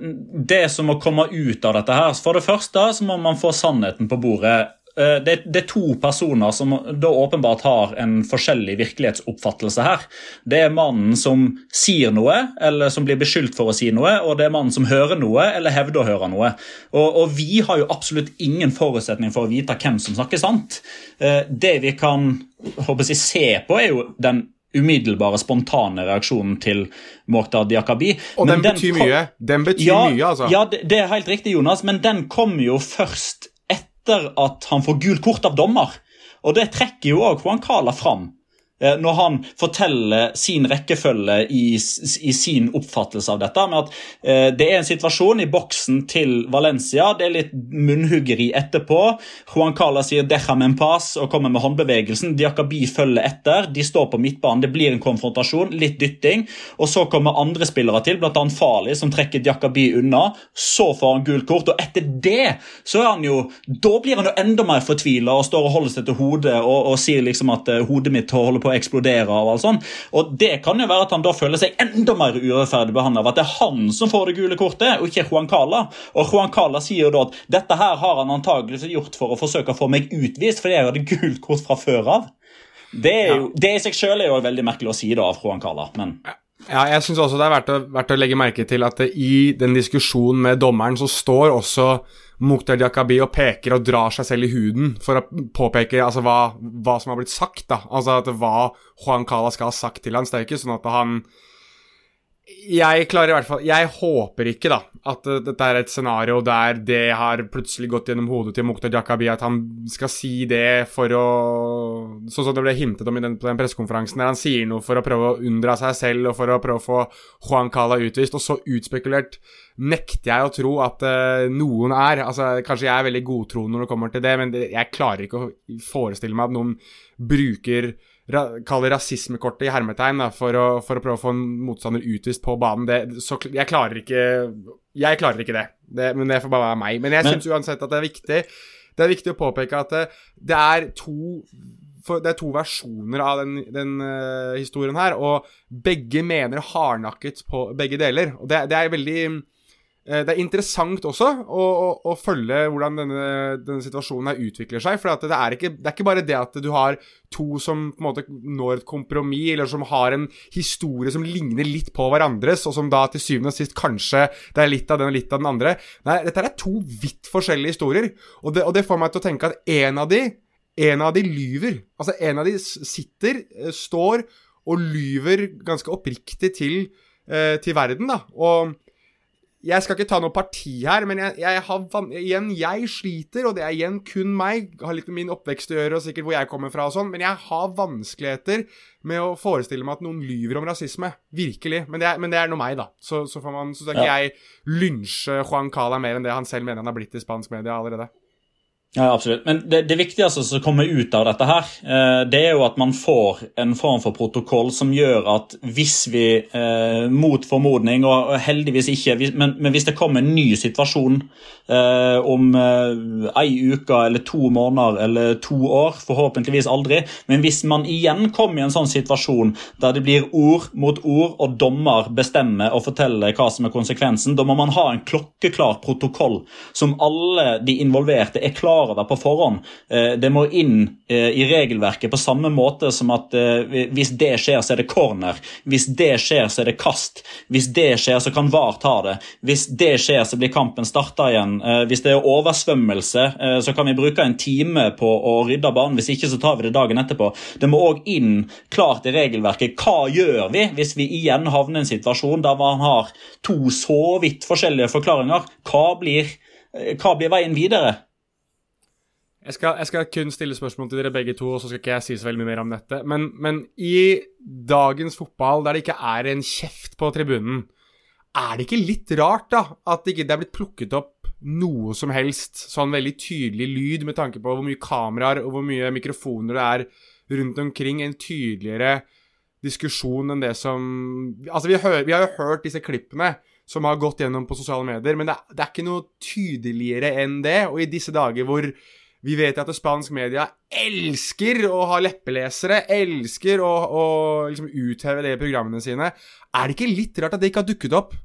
Det som må komme ut av dette her For det første så må man få sannheten på bordet. Det, det, er to personer som da åpenbart har en forskjellig virkelighetsoppfattelse her. Det er mannen som sier noe, eller som blir beskyldt for å si noe, og det er mannen som hører noe, eller hevder å høre noe. Og, og vi har jo absolutt ingen forutsetning for å vite hvem som snakker sant. Det vi kan håper jeg, se på, er jo den umiddelbare, spontane reaksjonen til Mortar Diakabi. Og den betyr den mye. Den betyr ja, mye, altså. Ja, det, det, er helt riktig, Jonas, men den kommer jo først etter at han får gult kort av dommer. Og det trekker jo òg Juan Cala fram når han forteller sin rekkefølge i, i, sin oppfattelse av dette. med at eh, Det er en situasjon i boksen til Valencia. Det er litt munnhuggeri etterpå. Juan Cala sier 'deja en pass' og kommer med håndbevegelsen. Diakabi følger etter. De står på midtbanen. Det blir en konfrontasjon, litt dytting. Og så kommer andre spillere til, bl.a. Fali, som trekker Diakabi unna. Så får han gult kort, og etter det så er han jo Da blir han jo enda mer fortvila og står og holder seg til hodet og, og sier liksom at uh, hodet mitt holder på eksplodere av alt sånt. Og det kan jo være at han da føler seg enda mer urettferdig behandla av at det er han som får det gule kortet, og ikke Juan Cala. Og Juan Cala sier jo da at dette her har han antageligvis gjort for å forsøke å få meg utvist, fordi jeg hadde gult kort fra før av. Det, er jo, det i seg sjøl er jo veldig merkelig å si da av Juan Cala, men ja, jeg syns også det er verdt å, verdt å, legge merke til at i den diskusjonen med dommeren så står også Mukhtar Diakabi og peker og drar seg selv i huden for å påpeke altså, hva, hva, som har blitt sagt. da. Altså at hva Juan Cala skal ha sagt til han. Det er ikke sånn at han jeg klarer i hvert fall Jeg håper ikke da at uh, dette er et scenario der det har plutselig gått gjennom hodet til Mukhtar Jakabi at han skal si det for å Sånn som det ble hintet om den, den pressekonferansen, der han sier noe for å prøve å unndra seg selv og for å prøve å få Juan Cala utvist. Og så utspekulert nekter jeg å tro at uh, noen er. Altså, Kanskje jeg er veldig godtroende når det kommer til det, men det, jeg klarer ikke å forestille meg at noen bruker Kall det rasismekortet i hermetegn da, for, å, for, å, prøve å få en motstander utvist på banen. Det, så, jeg klarer ikke Jeg klarer ikke det. det men det får bare være meg. Men jeg syns uansett at det er viktig Det er viktig å påpeke at det, det er to det er to versjoner av den, den uh, historien her, og begge mener hardnakket på begge deler. Og det, det er veldig det er interessant også å, å, å følge hvordan denne, denne, situasjonen her utvikler seg. For det er, ikke, det, er ikke, bare det at du har to som på en måte når et kompromiss, eller som har en historie som ligner litt på hverandres, og som da til syvende og sist kanskje det er litt av den og litt av den andre. Nei, dette er to vidt forskjellige historier. Og det, og det får meg til å tenke at en av de, en av de lyver. Altså, en av de sitter, eh, står og lyver ganske oppriktig til, eh, til verden, da. Og jeg skal ikke ta noe parti her, men jeg, jeg har, igjen, jeg sliter, og det er igjen kun meg, har litt med min oppvekst å gjøre, og sikkert hvor jeg kommer fra og sånn, men jeg har vanskeligheter med å forestille meg at noen lyver om rasisme. Virkelig. Men det er, men det er noe meg, da. Så, så, får man, så skal ikke ja. jeg lynsje Juan Cala mer enn det han selv mener han har blitt i spansk media allerede. Ja, absolutt. Men det, det, viktigste som kommer ut av dette, her, eh, det er jo at man får en form for protokoll som gjør at hvis vi, eh, mot formodning, og heldigvis ikke, men, hvis det kommer en ny situasjon eh, om ei uke eller to måneder eller to år, forhåpentligvis aldri, men hvis man igjen kommer i en sånn situasjon der det blir ord mot ord, og dommer bestemmer og forteller hva som er konsekvensen, da må man ha en klokkeklar protokoll som alle de involverte er klar over på forhånd. Eh, det må inn eh, i regelverket på samme måte som at eh, hvis det skjer, så er det corner. Hvis det skjer, så er det kast. Hvis det skjer, så kan VAR ta det. Hvis det skjer, så blir kampen starta igjen. Hvis det er oversvømmelse, så kan vi bruke en time på å rydde banen. Hvis ikke, så tar vi det dagen etterpå. Det må òg inn klart i regelverket. Hva gjør vi hvis vi igjen havner i en situasjon der man har to så vidt forskjellige forklaringer? Hva blir, hva blir veien videre? Jeg skal, jeg skal, kun stille spørsmål til dere begge to, og så skal ikke jeg si så veldig mye mer om dette. Men, men, i dagens fotball, der det ikke er en kjeft på tribunen, er det ikke litt rart, da, at det ikke er blitt plukket opp noe som helst sånn veldig tydelig lyd, med tanke på hvor mye kameraer og hvor mye mikrofoner det er rundt omkring? En tydeligere diskusjon enn det som Altså, vi, hører, vi har jo hørt disse klippene som har gått gjennom på sosiale medier, men det, det er ikke noe tydeligere enn det. Og i disse dager hvor vi vet at spansk media elsker å ha leppelesere, elsker å, å liksom utheve det i programmene sine. Er det ikke litt rart at det ikke har dukket opp?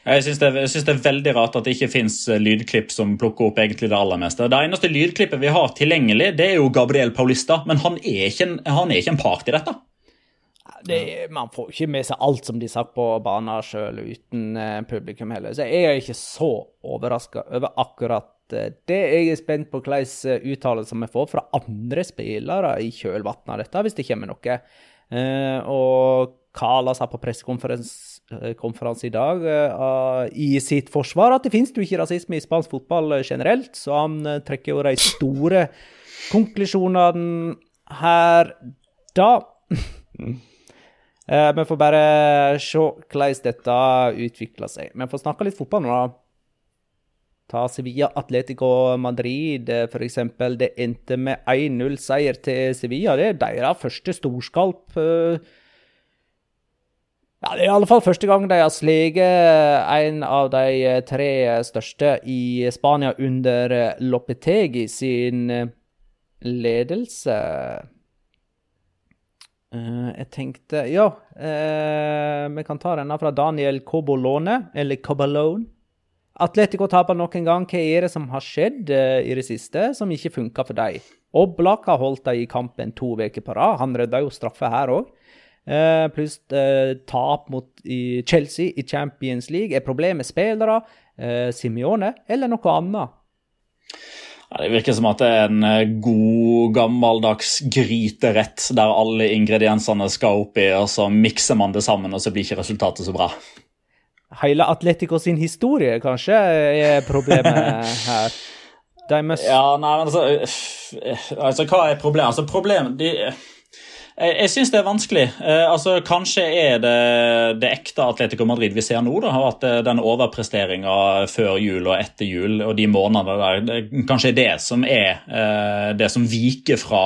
Jeg syns det, det, er veldig rart at det ikke fins eh, lydklipp som plukker opp egentlig det aller meste. Det eneste lydklippet vi har tilgjengelig, det er jo Gabriel Paulista, men han er ikke en, han er ikke en part i dette. Det, man får ikke med seg alt som de satt på banen sjøl uten uh, publikum heller. Så jeg er ikke så overraska over akkurat Eh, det jeg er spent på hvilke eh, uttalelser vi får fra andre spillere i kjølvannet av dette, hvis det kommer noe. Eh, og Kala sa på pressekonferanse i dag i sitt forsvar at det finnes jo ikke rasisme i spansk fotball generelt, så han trekker jo de store konklusjonene her da. Vi får bare se hvordan dette utvikler seg. Vi får snakke litt fotball nå. da. Ta Sevilla Atletico Madrid, eh, f.eks. Det endte med 1-0-seier til Sevilla. Det er deres første storskalp. Eh. Ja, Det er i alle fall første gang de har sleget en av de eh, tre største i Spania under Lopetegi sin ledelse. jeg tenkte Ja, vi kan ta denne fra Daniel Cobolone, eller Cobalone. Atletico taper nok en gang. Hva er det som har skjedd uh, i det siste som ikke funka for dem? Oblak har holdt dem i kampen to uker på rad. Han redda jo straffe her òg. Uh, eh, pluss uh, tap mot i Chelsea i Champions League. Er problemet spillere, Simione eller noe annet? Ja, det virker som at det er en god, gammeldags gryterett der alle ingrediensene skal oppi, og så mikser man det sammen, og så blir ikke resultatet så bra hele Atletico sin historie kanskje er problemet her. Must... Ja, nei, men altså, altså Hva er problemet? Altså, problemet de, jeg, jeg syns det er vanskelig. Eh, altså, Kanskje er det det ekte Atletico Madrid vi ser nå. da, At eh, den overpresteringa før jul og etter jul og de månedene der, det, kanskje er det som er eh, det som viker fra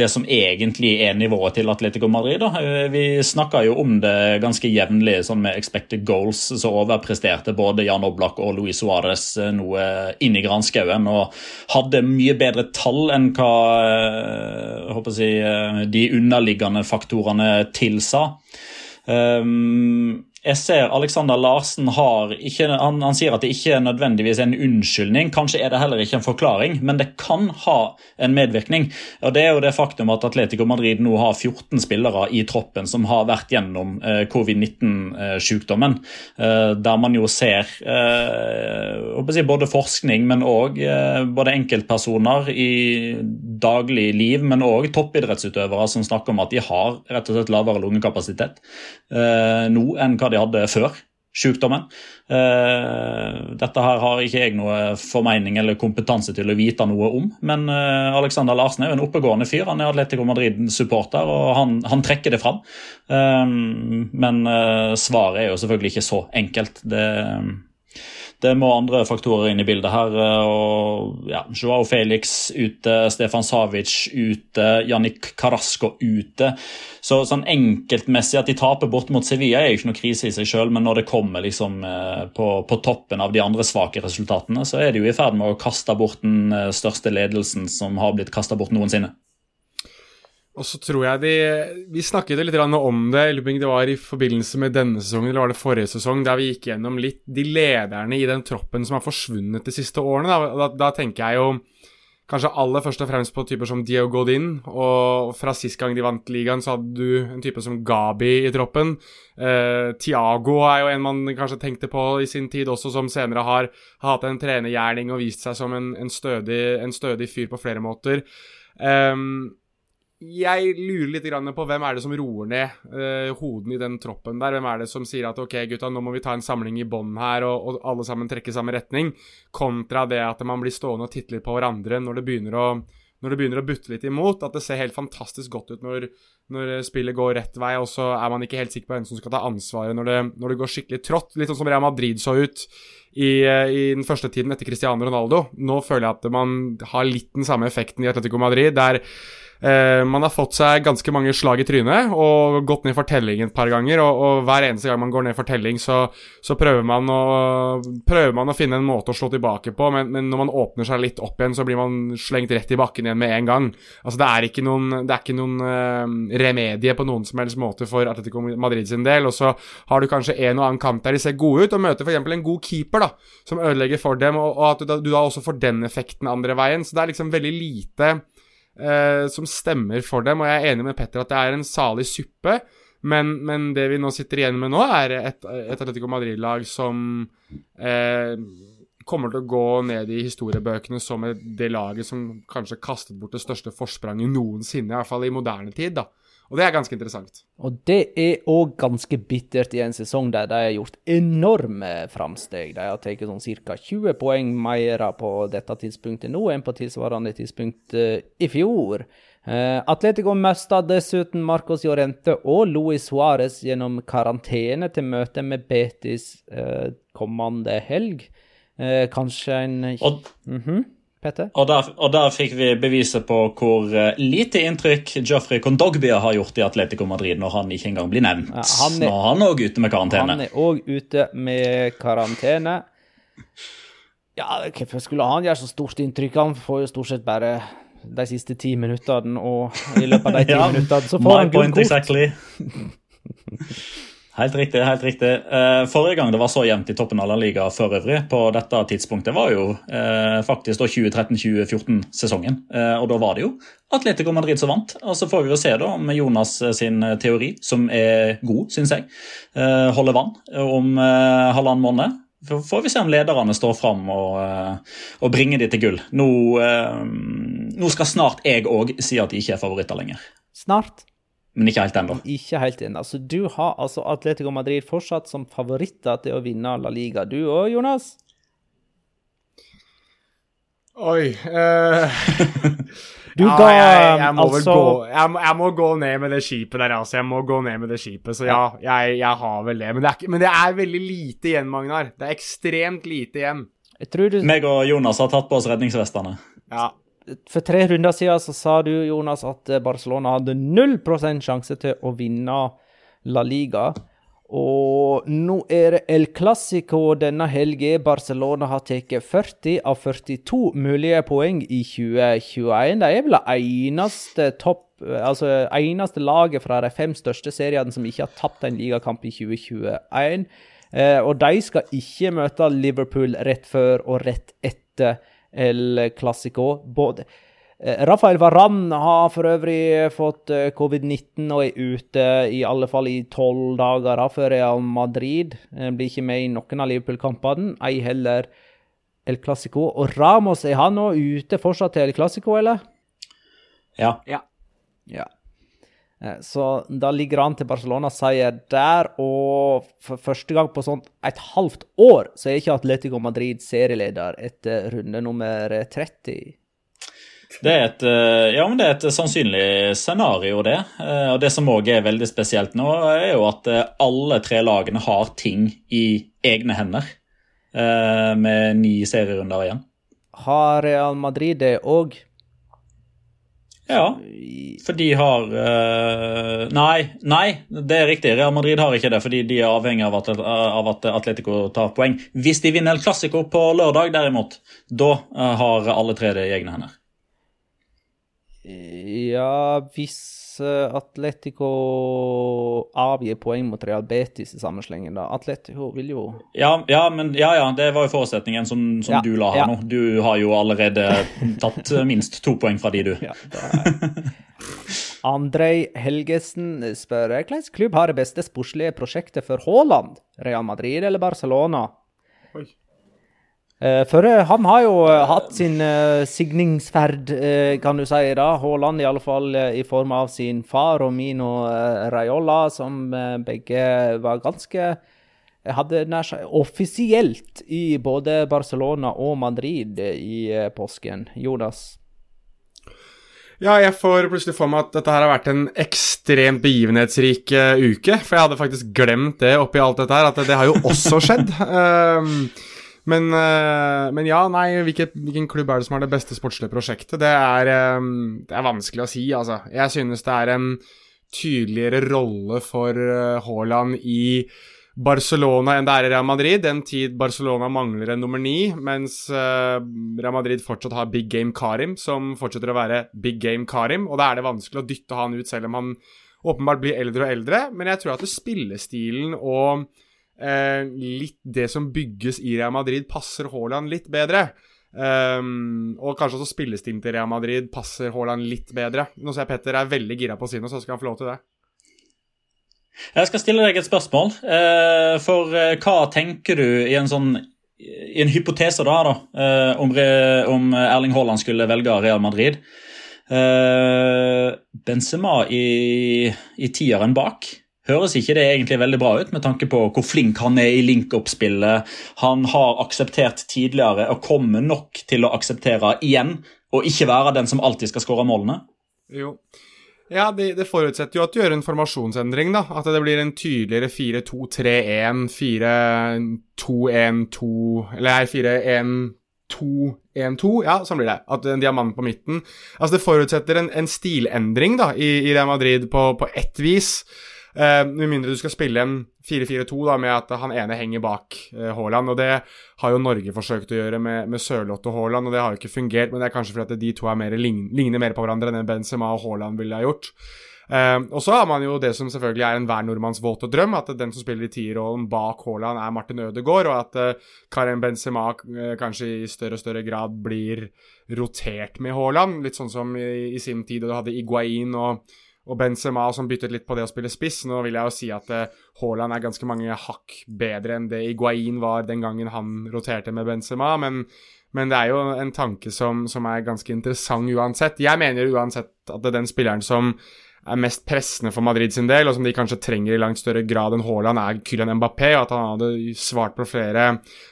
det som egentlig er nivået til Atletico Madrid. Da. Vi snakka jo om det ganske jevnlig sånn med expected goals, så overpresterte både Jan Oblak og Luis Suárez eh, noe inn i granskauen og hadde mye bedre tall enn hva eh, eh, de underliggende faktorene tilsa. Um, jeg ser Alexander Larsen har ikke, han, han, sier at det ikke er nødvendigvis en unnskyldning. Kanskje er det heller ikke en forklaring, men det kan ha en medvirkning. Og Det er jo det faktum at Atletico Madrid nå har 14 spillere i troppen som har vært gjennom eh, covid-19-sykdommen. Eh, der man jo ser eh, både forskning, men òg eh, både enkeltpersoner i daglig liv, men òg toppidrettsutøvere som snakker om at de har rett og slett lavere lungekapasitet eh, nå enn hva de hadde før sykdommen. Uh, dette her har ikke jeg noe formening eller kompetanse til å vite noe om. Men uh, Alexander Larsen er jo en oppegående fyr. Han er Atletico Madrid-supporter, og han, han, trekker det fram. Uh, men svaret er jo selvfølgelig ikke så enkelt. Det, Det må andre faktorer inn i bildet her. og ja, Joao Felix ute, Stefan Savic ute, Jannik Carasco ute. Så sånn Enkeltmessig at de taper bort mot Sevilla er jo ikke noe krise i seg sjøl, men når det kommer liksom eh, på, på, toppen av de andre svake resultatene, så er de jo i ferd med å kaste bort den eh, største ledelsen som har blitt kasta bort noensinne. Og så tror jeg de Vi snakket litt om det, det var i forbindelse med denne sesongen eller var det forrige sesong, der vi gikk gjennom litt de lederne i den troppen som har forsvunnet de siste årene. Da, da, da tenker jeg jo kanskje aller først og fremst på typer som Dio Godin. Og fra sist gang de vant ligaen, så hadde du en type som Gabi i troppen. Eh, Tiago er jo en man kanskje tenkte på i sin tid også, som senere har, har hatt en trenergjerning og vist seg som en, en, stødig, en stødig, fyr på flere måter. Um, jeg lurer litt på hvem er det som roer ned uh, hodene i den troppen der. Hvem er det som sier at ok, gutta, nå må vi ta en samling i bånn her, og, alle sammen trekke samme retning, kontra det at man blir stående og titte litt på hverandre når det begynner å, når det begynner å butte litt imot. At det ser helt fantastisk godt ut når, når spillet går rett vei, og så er man ikke helt sikker på hvem som skal ta ansvaret når det, når det går skikkelig trått. Litt sånn som Real Madrid så ut i, eh, i, den første tiden etter Cristiano Ronaldo. Nå føler jeg at man har litt den samme effekten i Atletico Madrid. der Eh, man har fått seg ganske mange slag i trynet og gått ned for telling et par ganger. Og, og hver eneste gang man går ned for telling, så, så prøver, man å, prøver, man å, finne en måte å slå tilbake på. Men, men, når man åpner seg litt opp igjen, så blir man slengt rett i bakken igjen med en gang. Altså Det er ikke noen, er ikke noen uh, remedie på noen som helst måte for Atletico Madrid sin del. Og så har du kanskje en og annen kamp der de ser gode ut, og møter f.eks. en god keeper da som ødelegger for dem, og, og at du, du da også får den effekten andre veien. Så det er liksom veldig lite eh, som stemmer for dem. Og jeg er enig med Petter at det er en salig suppe. Men, men det vi nå sitter igjen med nå, er et, et Atletico Madrid-lag som eh, kommer til å gå ned i historiebøkene som det laget som kanskje kastet bort det største forspranget noensinne, i hvert fall i moderne tid. da. Og det er ganske interessant. Og det er òg ganske bittert i en sesong der de har gjort enorme framsteg. De har tatt sånn ca. 20 poeng mer på dette tidspunktet nå enn på tilsvarende tidspunkt uh, i fjor. Uh, Atletico mista dessuten Marcos Llorente og Luis Suárez gjennom karantene til møte med Betis uh, kommende helg. kanskje en og, mm -hmm. Petter? Og der, og der, fikk vi beviset på hvor uh, lite inntrykk Joffrey Condogbia har gjort i Atletico Madrid når han ikke engang blir nevnt. Ja, han er, er han òg ute med karantene. Han er òg ute med karantene. Ja, hvorfor skulle han gjøre så stort inntrykk? Han får jo stort sett bare de siste ti minuttene, og i løpet av de ti ja, minuttene så får han gult kort. Exactly. Helt riktig. helt riktig. Eh, forrige gang det var så jevnt i toppen av La Liga for øvrig, på dette tidspunktet, var jo eh, faktisk 2013-2014-sesongen. Eh, og da var det jo Atletico Madrid som vant. Og så får vi jo se da om Jonas sin teori, som er god, syns jeg, holder vann om halvannen måned. Så får vi se om lederne står fram og, og bringer de til gull. Nå, nå skal snart jeg òg si at de ikke er favoritter lenger. Snart? Men ikke helt ennå. Ikke helt ennå. Så du har altså Atletico Madrid fortsatt som favoritter til å vinne La Liga. Du òg, Jonas? Oi uh, Du ja, ga jeg, jeg, må altså gå, jeg, jeg, må gå ned med det skipet der, altså. Jeg må gå ned med det skipet, så ja, jeg, jeg har vel det. Men det, er, men det, er, veldig lite igjen, Magnar. Det er ekstremt lite igjen. Jeg du... Meg og Jonas har tatt på oss redningsvestene. Ja, for tre runder siden så sa du, Jonas, at eh, Barcelona hadde 0 sjanse til å vinne La Liga. Og nå er det El Clásico denne helgen. Barcelona har tatt 40 av 42 mulige poeng i 2021. De er vel det eneste topp Altså eneste laget fra de fem største seriene som ikke har tapt en ligakamp i 2021. Eh, og de skal ikke møte Liverpool rett før og rett etter El Clásico. Både eh, Rafael Varan har for øvrig fått eh, covid-19 og er ute i alle fall i tolv dager før Real Madrid. Blir ikke med i noen av Liverpool-kampene, ei heller El Clásico. Og Ramos, er han nå ute fortsatt til El Clásico, eller? Ja. ja. ja. Eh, så da ligger han til Barcelona-seier der, og for første gang på sånn et halvt år så er ikke Atletico Madrid serieleder etter runde nummer 30. Det er et, eh, ja, men det er et sannsynlig scenario, det. Eh, og Det som òg er veldig spesielt nå, er jo at alle tre lagene har ting i egne hender. med ni serierunder igjen. Har Real Madrid det òg? Ja, for de har uh, Nei, nei, det er riktig. Real Madrid har ikke det, fordi de er avhengig av at, av at Atletico tar poeng. Hvis de vinner El Clásico på lørdag, derimot, da uh, har alle tre det i egne hender. Ja, hvis eh, Atletico avgir poeng mot Real Betis i sammenslengen, da. Atletico vil jo Ja, ja, men, ja, ja det var jo forutsetningen som, som Ja, du la her ja. nå. Du har jo allerede tatt eh, minst to poeng fra de, du. Ja, Andrej Helgesen spør hvilken klubb har det beste sportslige prosjektet for Haaland? Real Madrid eller Barcelona? Oi. Eh, For eh, han har jo eh, hatt sin signingsferd, kan du si. da. Haaland i alle fall i form av sin far og Mino Raiola, som begge var ganske hadde nær sagt offisielt i både Barcelona og Madrid i påsken. Jonas? Ja, jeg får plutselig for meg at dette her har vært en ekstremt begivenhetsrik uke. For jeg hadde faktisk glemt det oppi alt dette her, at det, det har jo også skjedd. Um, men, eh, men ja, nei, hvilket, hvilken klubb er det som har det beste sportslige prosjektet? Det er, um, det er vanskelig å si, altså. Jeg synes det er en tydeligere rolle for eh, Haaland i Barcelona enn det er i Real Madrid. Den tid Barcelona mangler en nummer ni, mens eh, Real Madrid fortsatt har Big Game Karim, som fortsetter å være Big Game Karim. Og da er det vanskelig å dytte han ut, selv om han åpenbart blir eldre og eldre. Men jeg tror at spillestilen og eh, litt det som bygges i Real Madrid, passer Haaland litt bedre. Um, og kanskje også spillestilen til Real Madrid passer Haaland litt bedre. Nå ser jeg Petter er veldig gira på å si noe, så skal han få lov til det. Jeg skal stille deg et spørsmål. Eh, For eh, hva tenker du i en sånn i en hypotese da, da eh, om, om Erling Haaland skulle velge Real Madrid? Eh, Benzema i, i tieren bak. Høres ikke det egentlig veldig bra ut, med tanke på hvor flink han er i link-up-spillet? Han har akseptert tidligere og kommer nok til å akseptere igjen, og ikke være den som alltid skal skåre målene. Jo. Ja, det, det forutsetter jo at du gjør en formasjonsendring, da. At det blir en tydeligere 4-2-3-1, 4-2-1-2 Eller nei, 4-1-2-1-2. Ja, sånn blir det. At en diamant på midten. Altså, det forutsetter en, en stilendring, da, i, i Real Madrid på, på ett vis. Eh, Med mindre du skal spille en 4-4-2 da, med at han ene henger bak eh, Haaland. og Det har jo Norge forsøkt å gjøre med, med Sørloth og Haaland, og det har jo ikke fungert. Men det er kanskje fordi at de to er mer, lign, ligner mer på hverandre enn Benzema og Haaland ville ha gjort. Eh, og så har man jo det som selvfølgelig er enhver nordmanns våte drøm, at den som spiller i tierrollen bak Haaland, er Martin Ødegaard, og at eh, Karim Benzema eh, kanskje i større og større grad blir rotert med Haaland. Litt sånn som i, i sin tid da du hadde Iguain og og Benzema som byttet litt på det å spille spiss. Nå vil jeg jo si at eh, Haaland er ganske mange hakk bedre enn det Iguain var den gangen han roterte med Benzema, men, men det er jo en tanke som, som er ganske interessant uansett. Jeg mener uansett at det er den spilleren som er mest pressende for Madrid sin del, og som de kanskje trenger i langt større grad enn Haaland, er Kylian Mbappé, og at han hadde svart på flere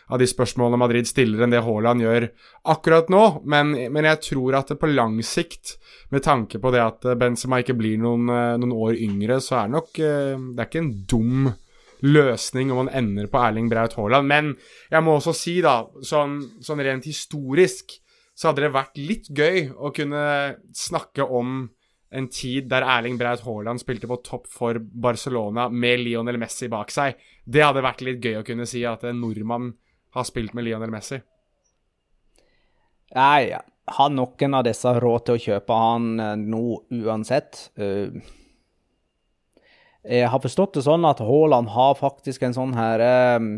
av de spørsmålene Madrid stiller enn det Haaland gjør akkurat nå. Men, men jeg tror at på lang sikt, med tanke på det at Benzema ikke blir noen, noen år yngre, så er det nok eh, Det er ikke en dum løsning om man ender på Erling Braut Haaland. Men jeg må også si, da, sånn, sånn rent historisk, så hadde det vært litt gøy å kunne snakke om en tid der Erling Braut Haaland spilte på topp for Barcelona med Lionel Messi bak seg. Det hadde vært litt gøy å kunne si at en nordmann har spilt med Lionel Messi. Nei, har noen av disse råd til å kjøpe han eh, nå uansett? Eh, jeg har forstått det sånn at Haaland har faktisk en sånn her eh, eh,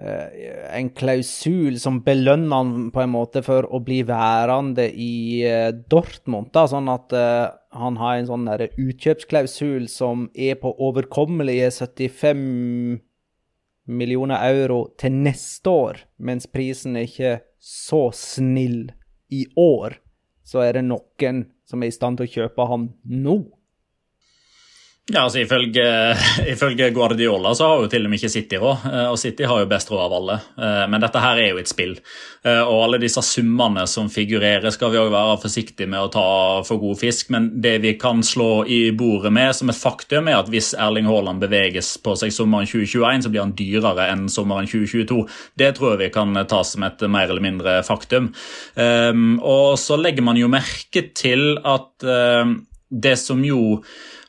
En klausul som belønner han på en måte for å bli værende i eh, Dortmund. da, Sånn at eh, han har en sånn utkjøpsklausul som er på overkommelige 75 millioner euro til neste år, mens prisen er ikke så snill i år, så er det noen som er i stand til å kjøpe han nå. Ja, altså ifølge, ifølge Guardiola så har jo til og med ikke City råd, eh, og City har jo best råd av alle. Eh, men dette her er jo et spill, eh, og alle disse summene som figurerer, skal vi òg være forsiktige med å ta for god fisk. Men det vi kan slå i bordet med som et faktum, er at hvis Erling Haaland beveges på seg sommeren 2021, så blir han dyrere enn sommeren 2022. Det tror jeg vi kan ta som et mer eller mindre faktum. Og så legger man jo merke til at det som jo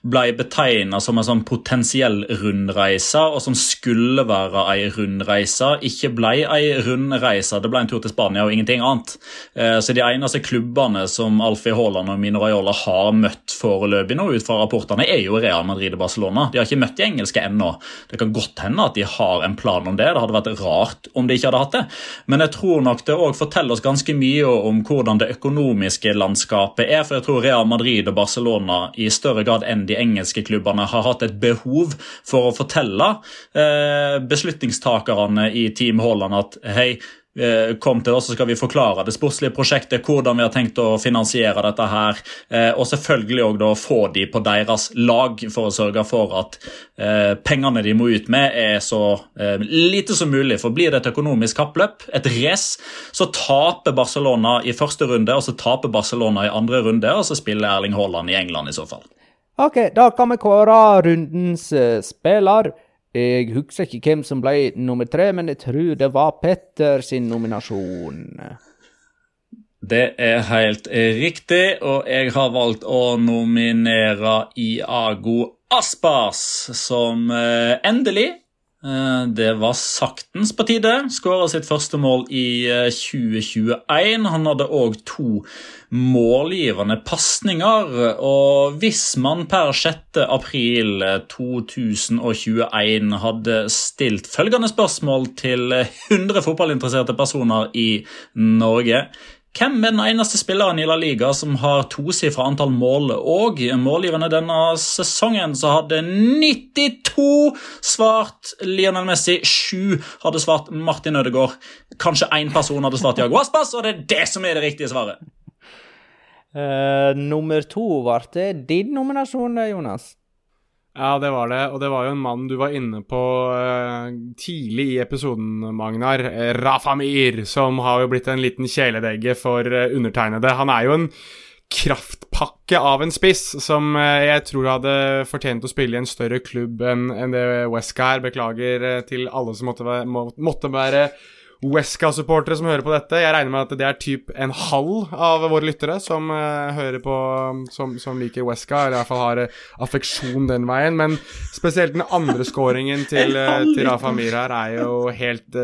ble betegna som en sånn potensiell rundreise, og som skulle være ei rundreise, ikke ble ei rundreise. Det ble en tur til Spania og ingenting annet. Eh, så de eneste klubbene som Alfie Haaland og Mino Raiola har møtt foreløpig nå, ut fra rapportene, er jo Real Madrid og Barcelona. De har ikke møtt de engelske ennå. Det kan godt hende at de har en plan om det. Det hadde vært rart om de ikke hadde hatt det. Men jeg tror nok det òg forteller oss ganske mye om hvordan det økonomiske landskapet er. For jeg tror Real Madrid og Barcelona i større grad enn de de engelske klubbene har hatt et behov for å fortelle eh, beslutningstakerne i Team Haaland at hei, eh, Kom til oss, så skal vi forklare det sportslige prosjektet, hvordan vi har tenkt å finansiere dette. her, eh, Og selvfølgelig også få de på deres lag, for å sørge for at pengene de må ut med, er så lite som mulig. For Blir det et økonomisk kappløp, et race, så taper Barcelona i første runde, og så taper Barcelona i andre runde, og så spiller Erling Haaland i England i så fall. OK, da kan vi kåre rundens uh, spiller. Jeg husker ikke hvem som ble nummer tre, men jeg tror det var Petter sin nominasjon. Det er helt riktig, og jeg har valgt å nominere Iago Aspas som uh, endelig Eh, det var saktens på tide. Skåra sitt første mål i 2021. Eh, Han hadde òg to målgivende pasninger. Og hvis man per 6. april 2021 hadde stilt følgende spørsmål til 100 fotballinteresserte personer i Norge hvem er den eneste spilleren i La Liga som har tosifra antall mål? Og målgivende denne sesongen så hadde 92 svart Lionel Messi. Sju hadde svart Martin Ødegaard. Kanskje én person hadde svart Jago Aspas, og det er det som er det riktige svaret. Uh, nummer to ble din nominasjon, Jonas? Ja, det var det. Og det var jo en mann du var inne på uh, tidlig i episoden, Magnar. Rafamir, som har jo blitt en liten kjæledegge for uh, undertegnede. Han er jo en kraftpakke av en spiss som uh, jeg tror hadde fortjent å spille i en større klubb enn en det Wesca er. Beklager til alle som måtte være, må, måtte være Wesca-supportere som hører på dette. Jeg regner med at det er typ en halv av våre lyttere som uh, hører på som, som liker Wesca, eller i hvert fall har uh, affeksjon den veien. Men spesielt den andre scoringen til, uh, til Rafa Mir her er jo helt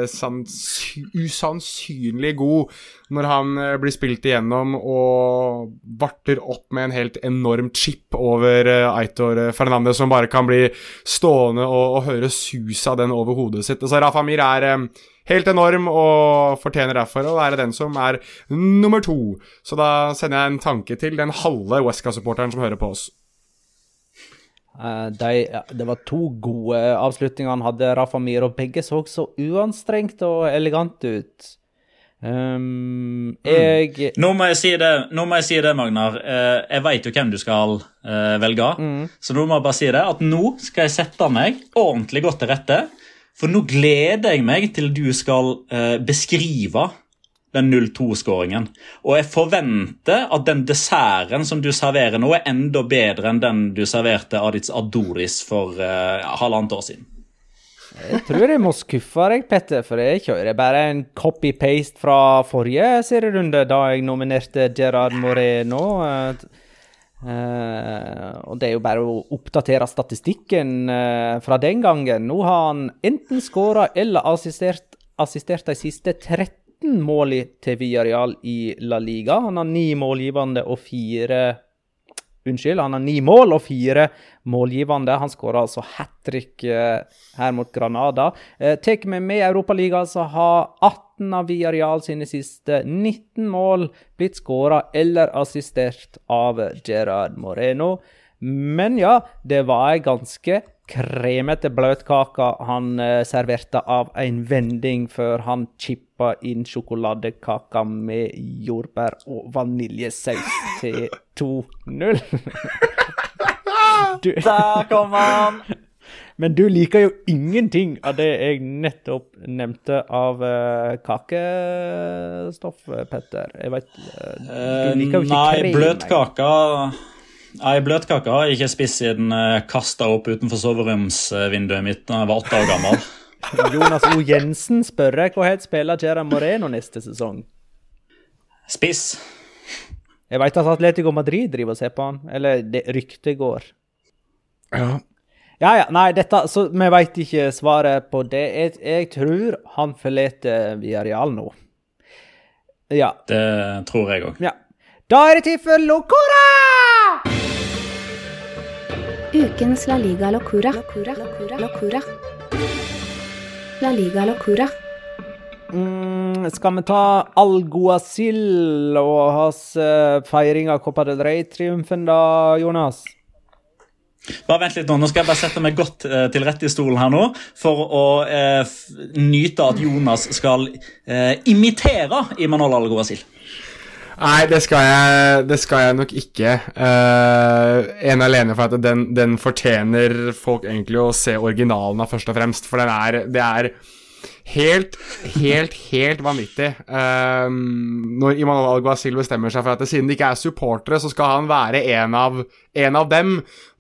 usannsynlig god når han blir spilt igjennom og varter opp med en helt enorm chip over Aitor Fernandez, som bare kan bli stående og, og høre sus av den over hodet sitt. Altså, Rafa Mir er helt enorm og fortjener derfor å være den som er nummer to. Så da sender jeg en tanke til den halve Wesca-supporteren som hører på oss. Uh, de, ja, det var to gode avslutninger han hadde, Rafa Mir, og begge så så uanstrengt og elegant ut. Um, jeg mm. nå, må jeg si det, nå må jeg si det, Magnar. Uh, jeg veit jo hvem du skal uh, velge. Mm. Så nå må jeg bare si det, at nå skal jeg sette meg ordentlig godt til rette. For nå gleder jeg meg til du skal eh, beskrive den 0-2-skåringen. Og jeg forventer at den desserten som du serverer nå, er enda bedre enn den du serverte Aditz Adoris for uh, halvannet år siden. Jeg tror jeg må skuffe deg, Petter, for jeg kjører bare en copy-paste fra forrige serierunde, da jeg nominerte Gerard Moreno. Eh, Uh, og det er jo bare å oppdatere statistikken uh, fra den gangen. Nå har han enten skåra eller assistert, assistert de siste 13 mål til Villarreal i La Liga. Han har ni målgivende og fire Unnskyld, han har ni mål og fire målgivende. Han skåra altså hat trick uh, her mot Granada. Uh, Tar vi med Europaligaen, så har 18 av Villarreal sine siste 19 mål blitt skåra eller assistert av Gerard Moreno. Men ja, det var ei ganske kremete bløtkake han uh, serverte av en vending før han chippa inn sjokoladekaka med jordbær og vaniljesaus til 2-0. Du, Der kom han! Men du liker jo ingenting av det jeg nettopp nevnte av uh, kakestoff, Petter. Jeg vet uh, Du liker jo ikke Nei, krem. bløtkaka Nei, bløtkaka har jeg ikke spist siden jeg kasta opp utenfor soveromsvinduet mitt da jeg var åtte år gammel. Jonas O. Jensen spør hva het spiller Gerard Moreno neste sesong. Spiss. Jeg vet at Atletico Madrid driver og ser på han. Eller det ryktet går. Ja. Ja, ja, nei, dette, så vi veit ikke svaret på det. Jeg, jeg tror han forlater Viareal nå. Ja. Det tror jeg òg. ja. Da er det tid for Locora! Ukens La Liga Locora. Locura. Locura. Locura. La Liga Locora. Mm, skal vi ta Alguacil og hans uh, feiring av Copa del Rey-triumfen, da, Jonas? Bare vent litt nå, nå skal jeg bare sette meg godt eh, til rette i stolen her nå for å eh, nyte at Jonas skal eh, imitere Imanol Algoasil. Nei, det skal jeg, det skal jeg nok ikke. Uh, en alene for at den, den fortjener folk egentlig å se originalen av, først og fremst. For den er, det er helt, helt, helt vanvittig. Um, når Alguacil bestemmer seg for at siden de ikke er supportere, så skal han være en av, en av dem.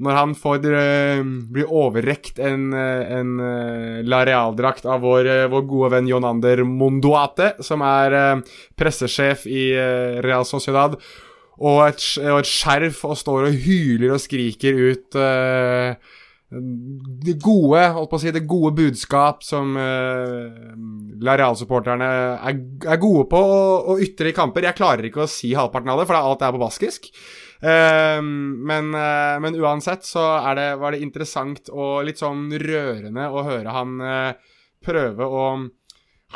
Når han får uh, blir overrekt en, en uh, La Real-drakt av vår, uh, vår gode venn Jonander Mondoate, som er pressesjef i Real Sociedad, og et, og et skjerf, og står og hyler og skriker ut uh, det gode, holdt på å si, det gode budskap som uh, La Real-supporterne er, er gode på å, å ytre i kamper. Jeg klarer ikke å si halvparten av det, for det er alt er på baskisk. Uh, men, uh, men uansett så det, var det interessant og litt sånn rørende å høre han uh, prøve å han,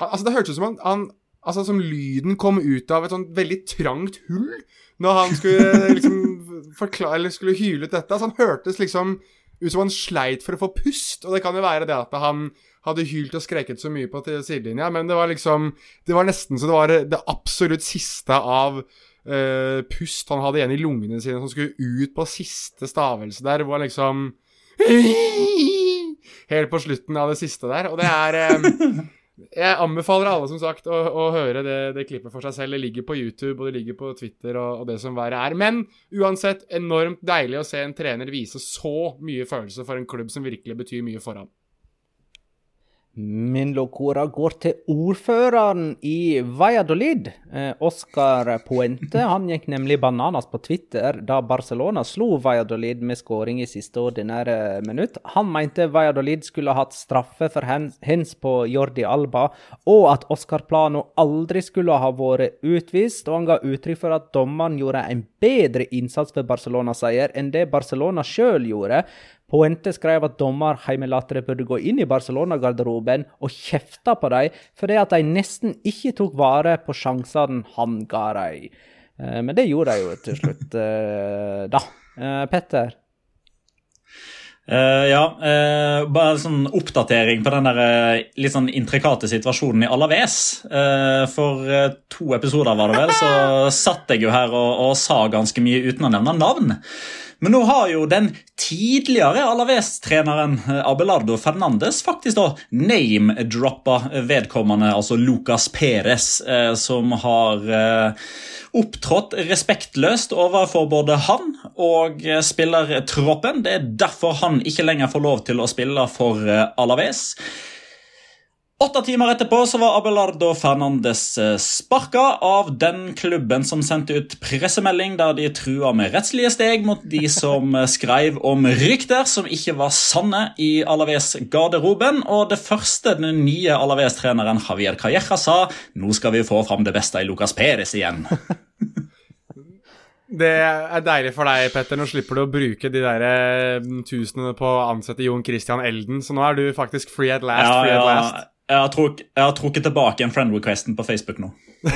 Altså, det hørtes ut som han, han Altså, som lyden kom ut av et sånt veldig trangt hull når han skulle liksom forklare Eller skulle hyle ut dette. Altså, han hørtes liksom ut som han sleit for å få pust, og det kan jo være det at han hadde hylt og skreket så mye på sidelinja, men det var liksom Det var nesten så det var det absolutt siste av uh, pust han hadde igjen i lungene sine, som skulle ut på siste stavelse der, hvor han liksom Helt på slutten av det siste der, og det er eh, jeg anbefaler alle som sagt å, å høre det, det klippet for seg selv. Det ligger på YouTube og det ligger på Twitter og, og det som verre er. Men uansett, enormt deilig å se en trener vise så mye følelse for en klubb som virkelig betyr mye for ham. Min locora går til ordføreren i Valladolid. Eh, Oscar Puente han gikk nemlig bananas på Twitter da Barcelona slo Valladolid med skåring i siste ordinære minutt. Han mente Valladolid skulle hatt straffe for hens, på Jordi Alba, og at Oscar Plano aldri skulle ha vært utvist. Og han ga uttrykk for at dommeren gjorde en bedre innsats for Barcelona-seier enn det Barcelona sjøl gjorde. Poente skrev at dommer heimelatere burde gå inn i Barcelona-garderoben og kjefte på dem fordi at de nesten ikke tok vare på sjansene han ga dem. Eh, Men det gjorde de jo til slutt, eh, da. Eh, Petter? Uh, ja, uh, bare sånn oppdatering på den der uh, litt sånn intrikate situasjonen i Alaves. For to episoder var det vel, så satt jeg jo her og, og sa ganske mye uten å nevne navn. Men nå har jo den tidligere Alaves-treneren eh, Abelardo Fernandes faktisk da name-droppa vedkommende, altså Lucas Perez, eh, som har eh, opptrådt respektløst overfor både han og spillertroppen. Det er derfor han ikke lenger får lov til å spille for Alaves. Åtte timer etterpå så var Abelardo Fernandes eh, sparka av den klubben som sendte ut pressemelding der de trua med rettslige steg mot de som eh, skrev om rykter som ikke var sanne i Alaves-garderoben. Og det første den nye Alaves-treneren Javier Calleja sa, nå skal vi få fram det beste i Lucas Perez igjen. Det er deilig for deg, Petter. Nå slipper du å bruke de der eh, tusenene på å ansette Jon Christian Elden, så nå er du faktisk free at last. Ja, free at ja, last. Jeg har, truk, jeg har trukket tilbake en friend requesten på Facebook nå.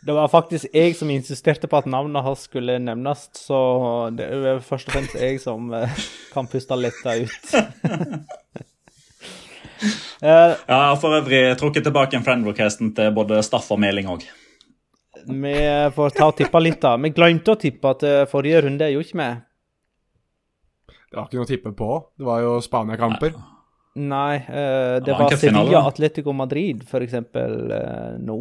Det var faktisk jeg som insisterte på at navnet hans skulle nevnes, så det er først og fremst jeg som eh, kan puste letta ut. uh, jeg har for øvrig trukket tilbake en friend requesten til både Staff og Meling òg. vi får ta og tippe litt, da. Vi glemte å tippe til forrige runde, gjorde ikke vi? Det var ikke noe å tippe på. Det var jo Spania-kamper. Nei, uh, det, Det var var Sevilla Atletico Madrid for eksempel, eh, nå.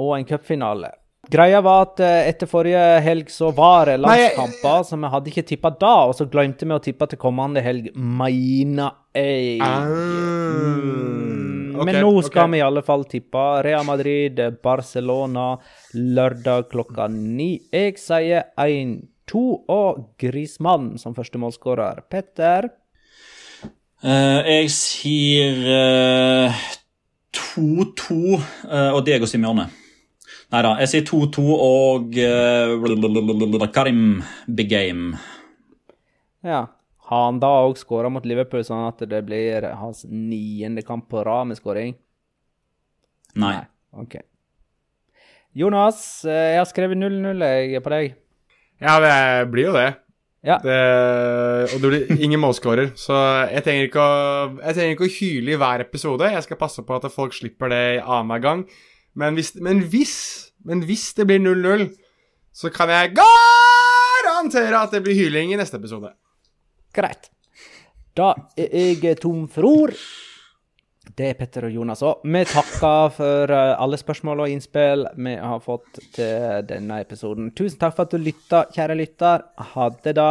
Og en cupfinale. Greia var at eh, etter forrige helg så var det landskamper, så vi hadde ikke tippa da, og så glemte vi å tippe til kommende helg, mener jeg. Mm. Okay, Men nå skal okay. vi i alle fall tippe Real Madrid, Barcelona, lørdag klokka ni. Jeg sier 1-2 og Grismann som første målskårer. Petter? Eh, jeg sier eh, 2-2 eh, og Diego Simione. Nei da, jeg sier 2-2 og eh, Karim Big Game. Ja. Har han da òg skåra mot Liverpool, sånn at det blir hans niende kamp på rad med skåring? Nei. OK. Jonas, eh, jeg har skrevet 0-0 på deg. Ja, det blir jo det. Ja. det og det blir ingen målskårer. Så jeg trenger, ikke å, jeg trenger ikke å hyle i hver episode. Jeg skal passe på at folk slipper det annenhver gang. Men hvis, men hvis, men hvis det blir 0-0, så kan jeg garantere at det blir hyling i neste episode. Greit. Da er jeg tom for ord. Det er Petter og Jonas òg. Vi takker for eh, alle spørsmål og innspill vi har fått til denne episoden. Tusen takk for at du lytta, kjære lytter. Ha det, da.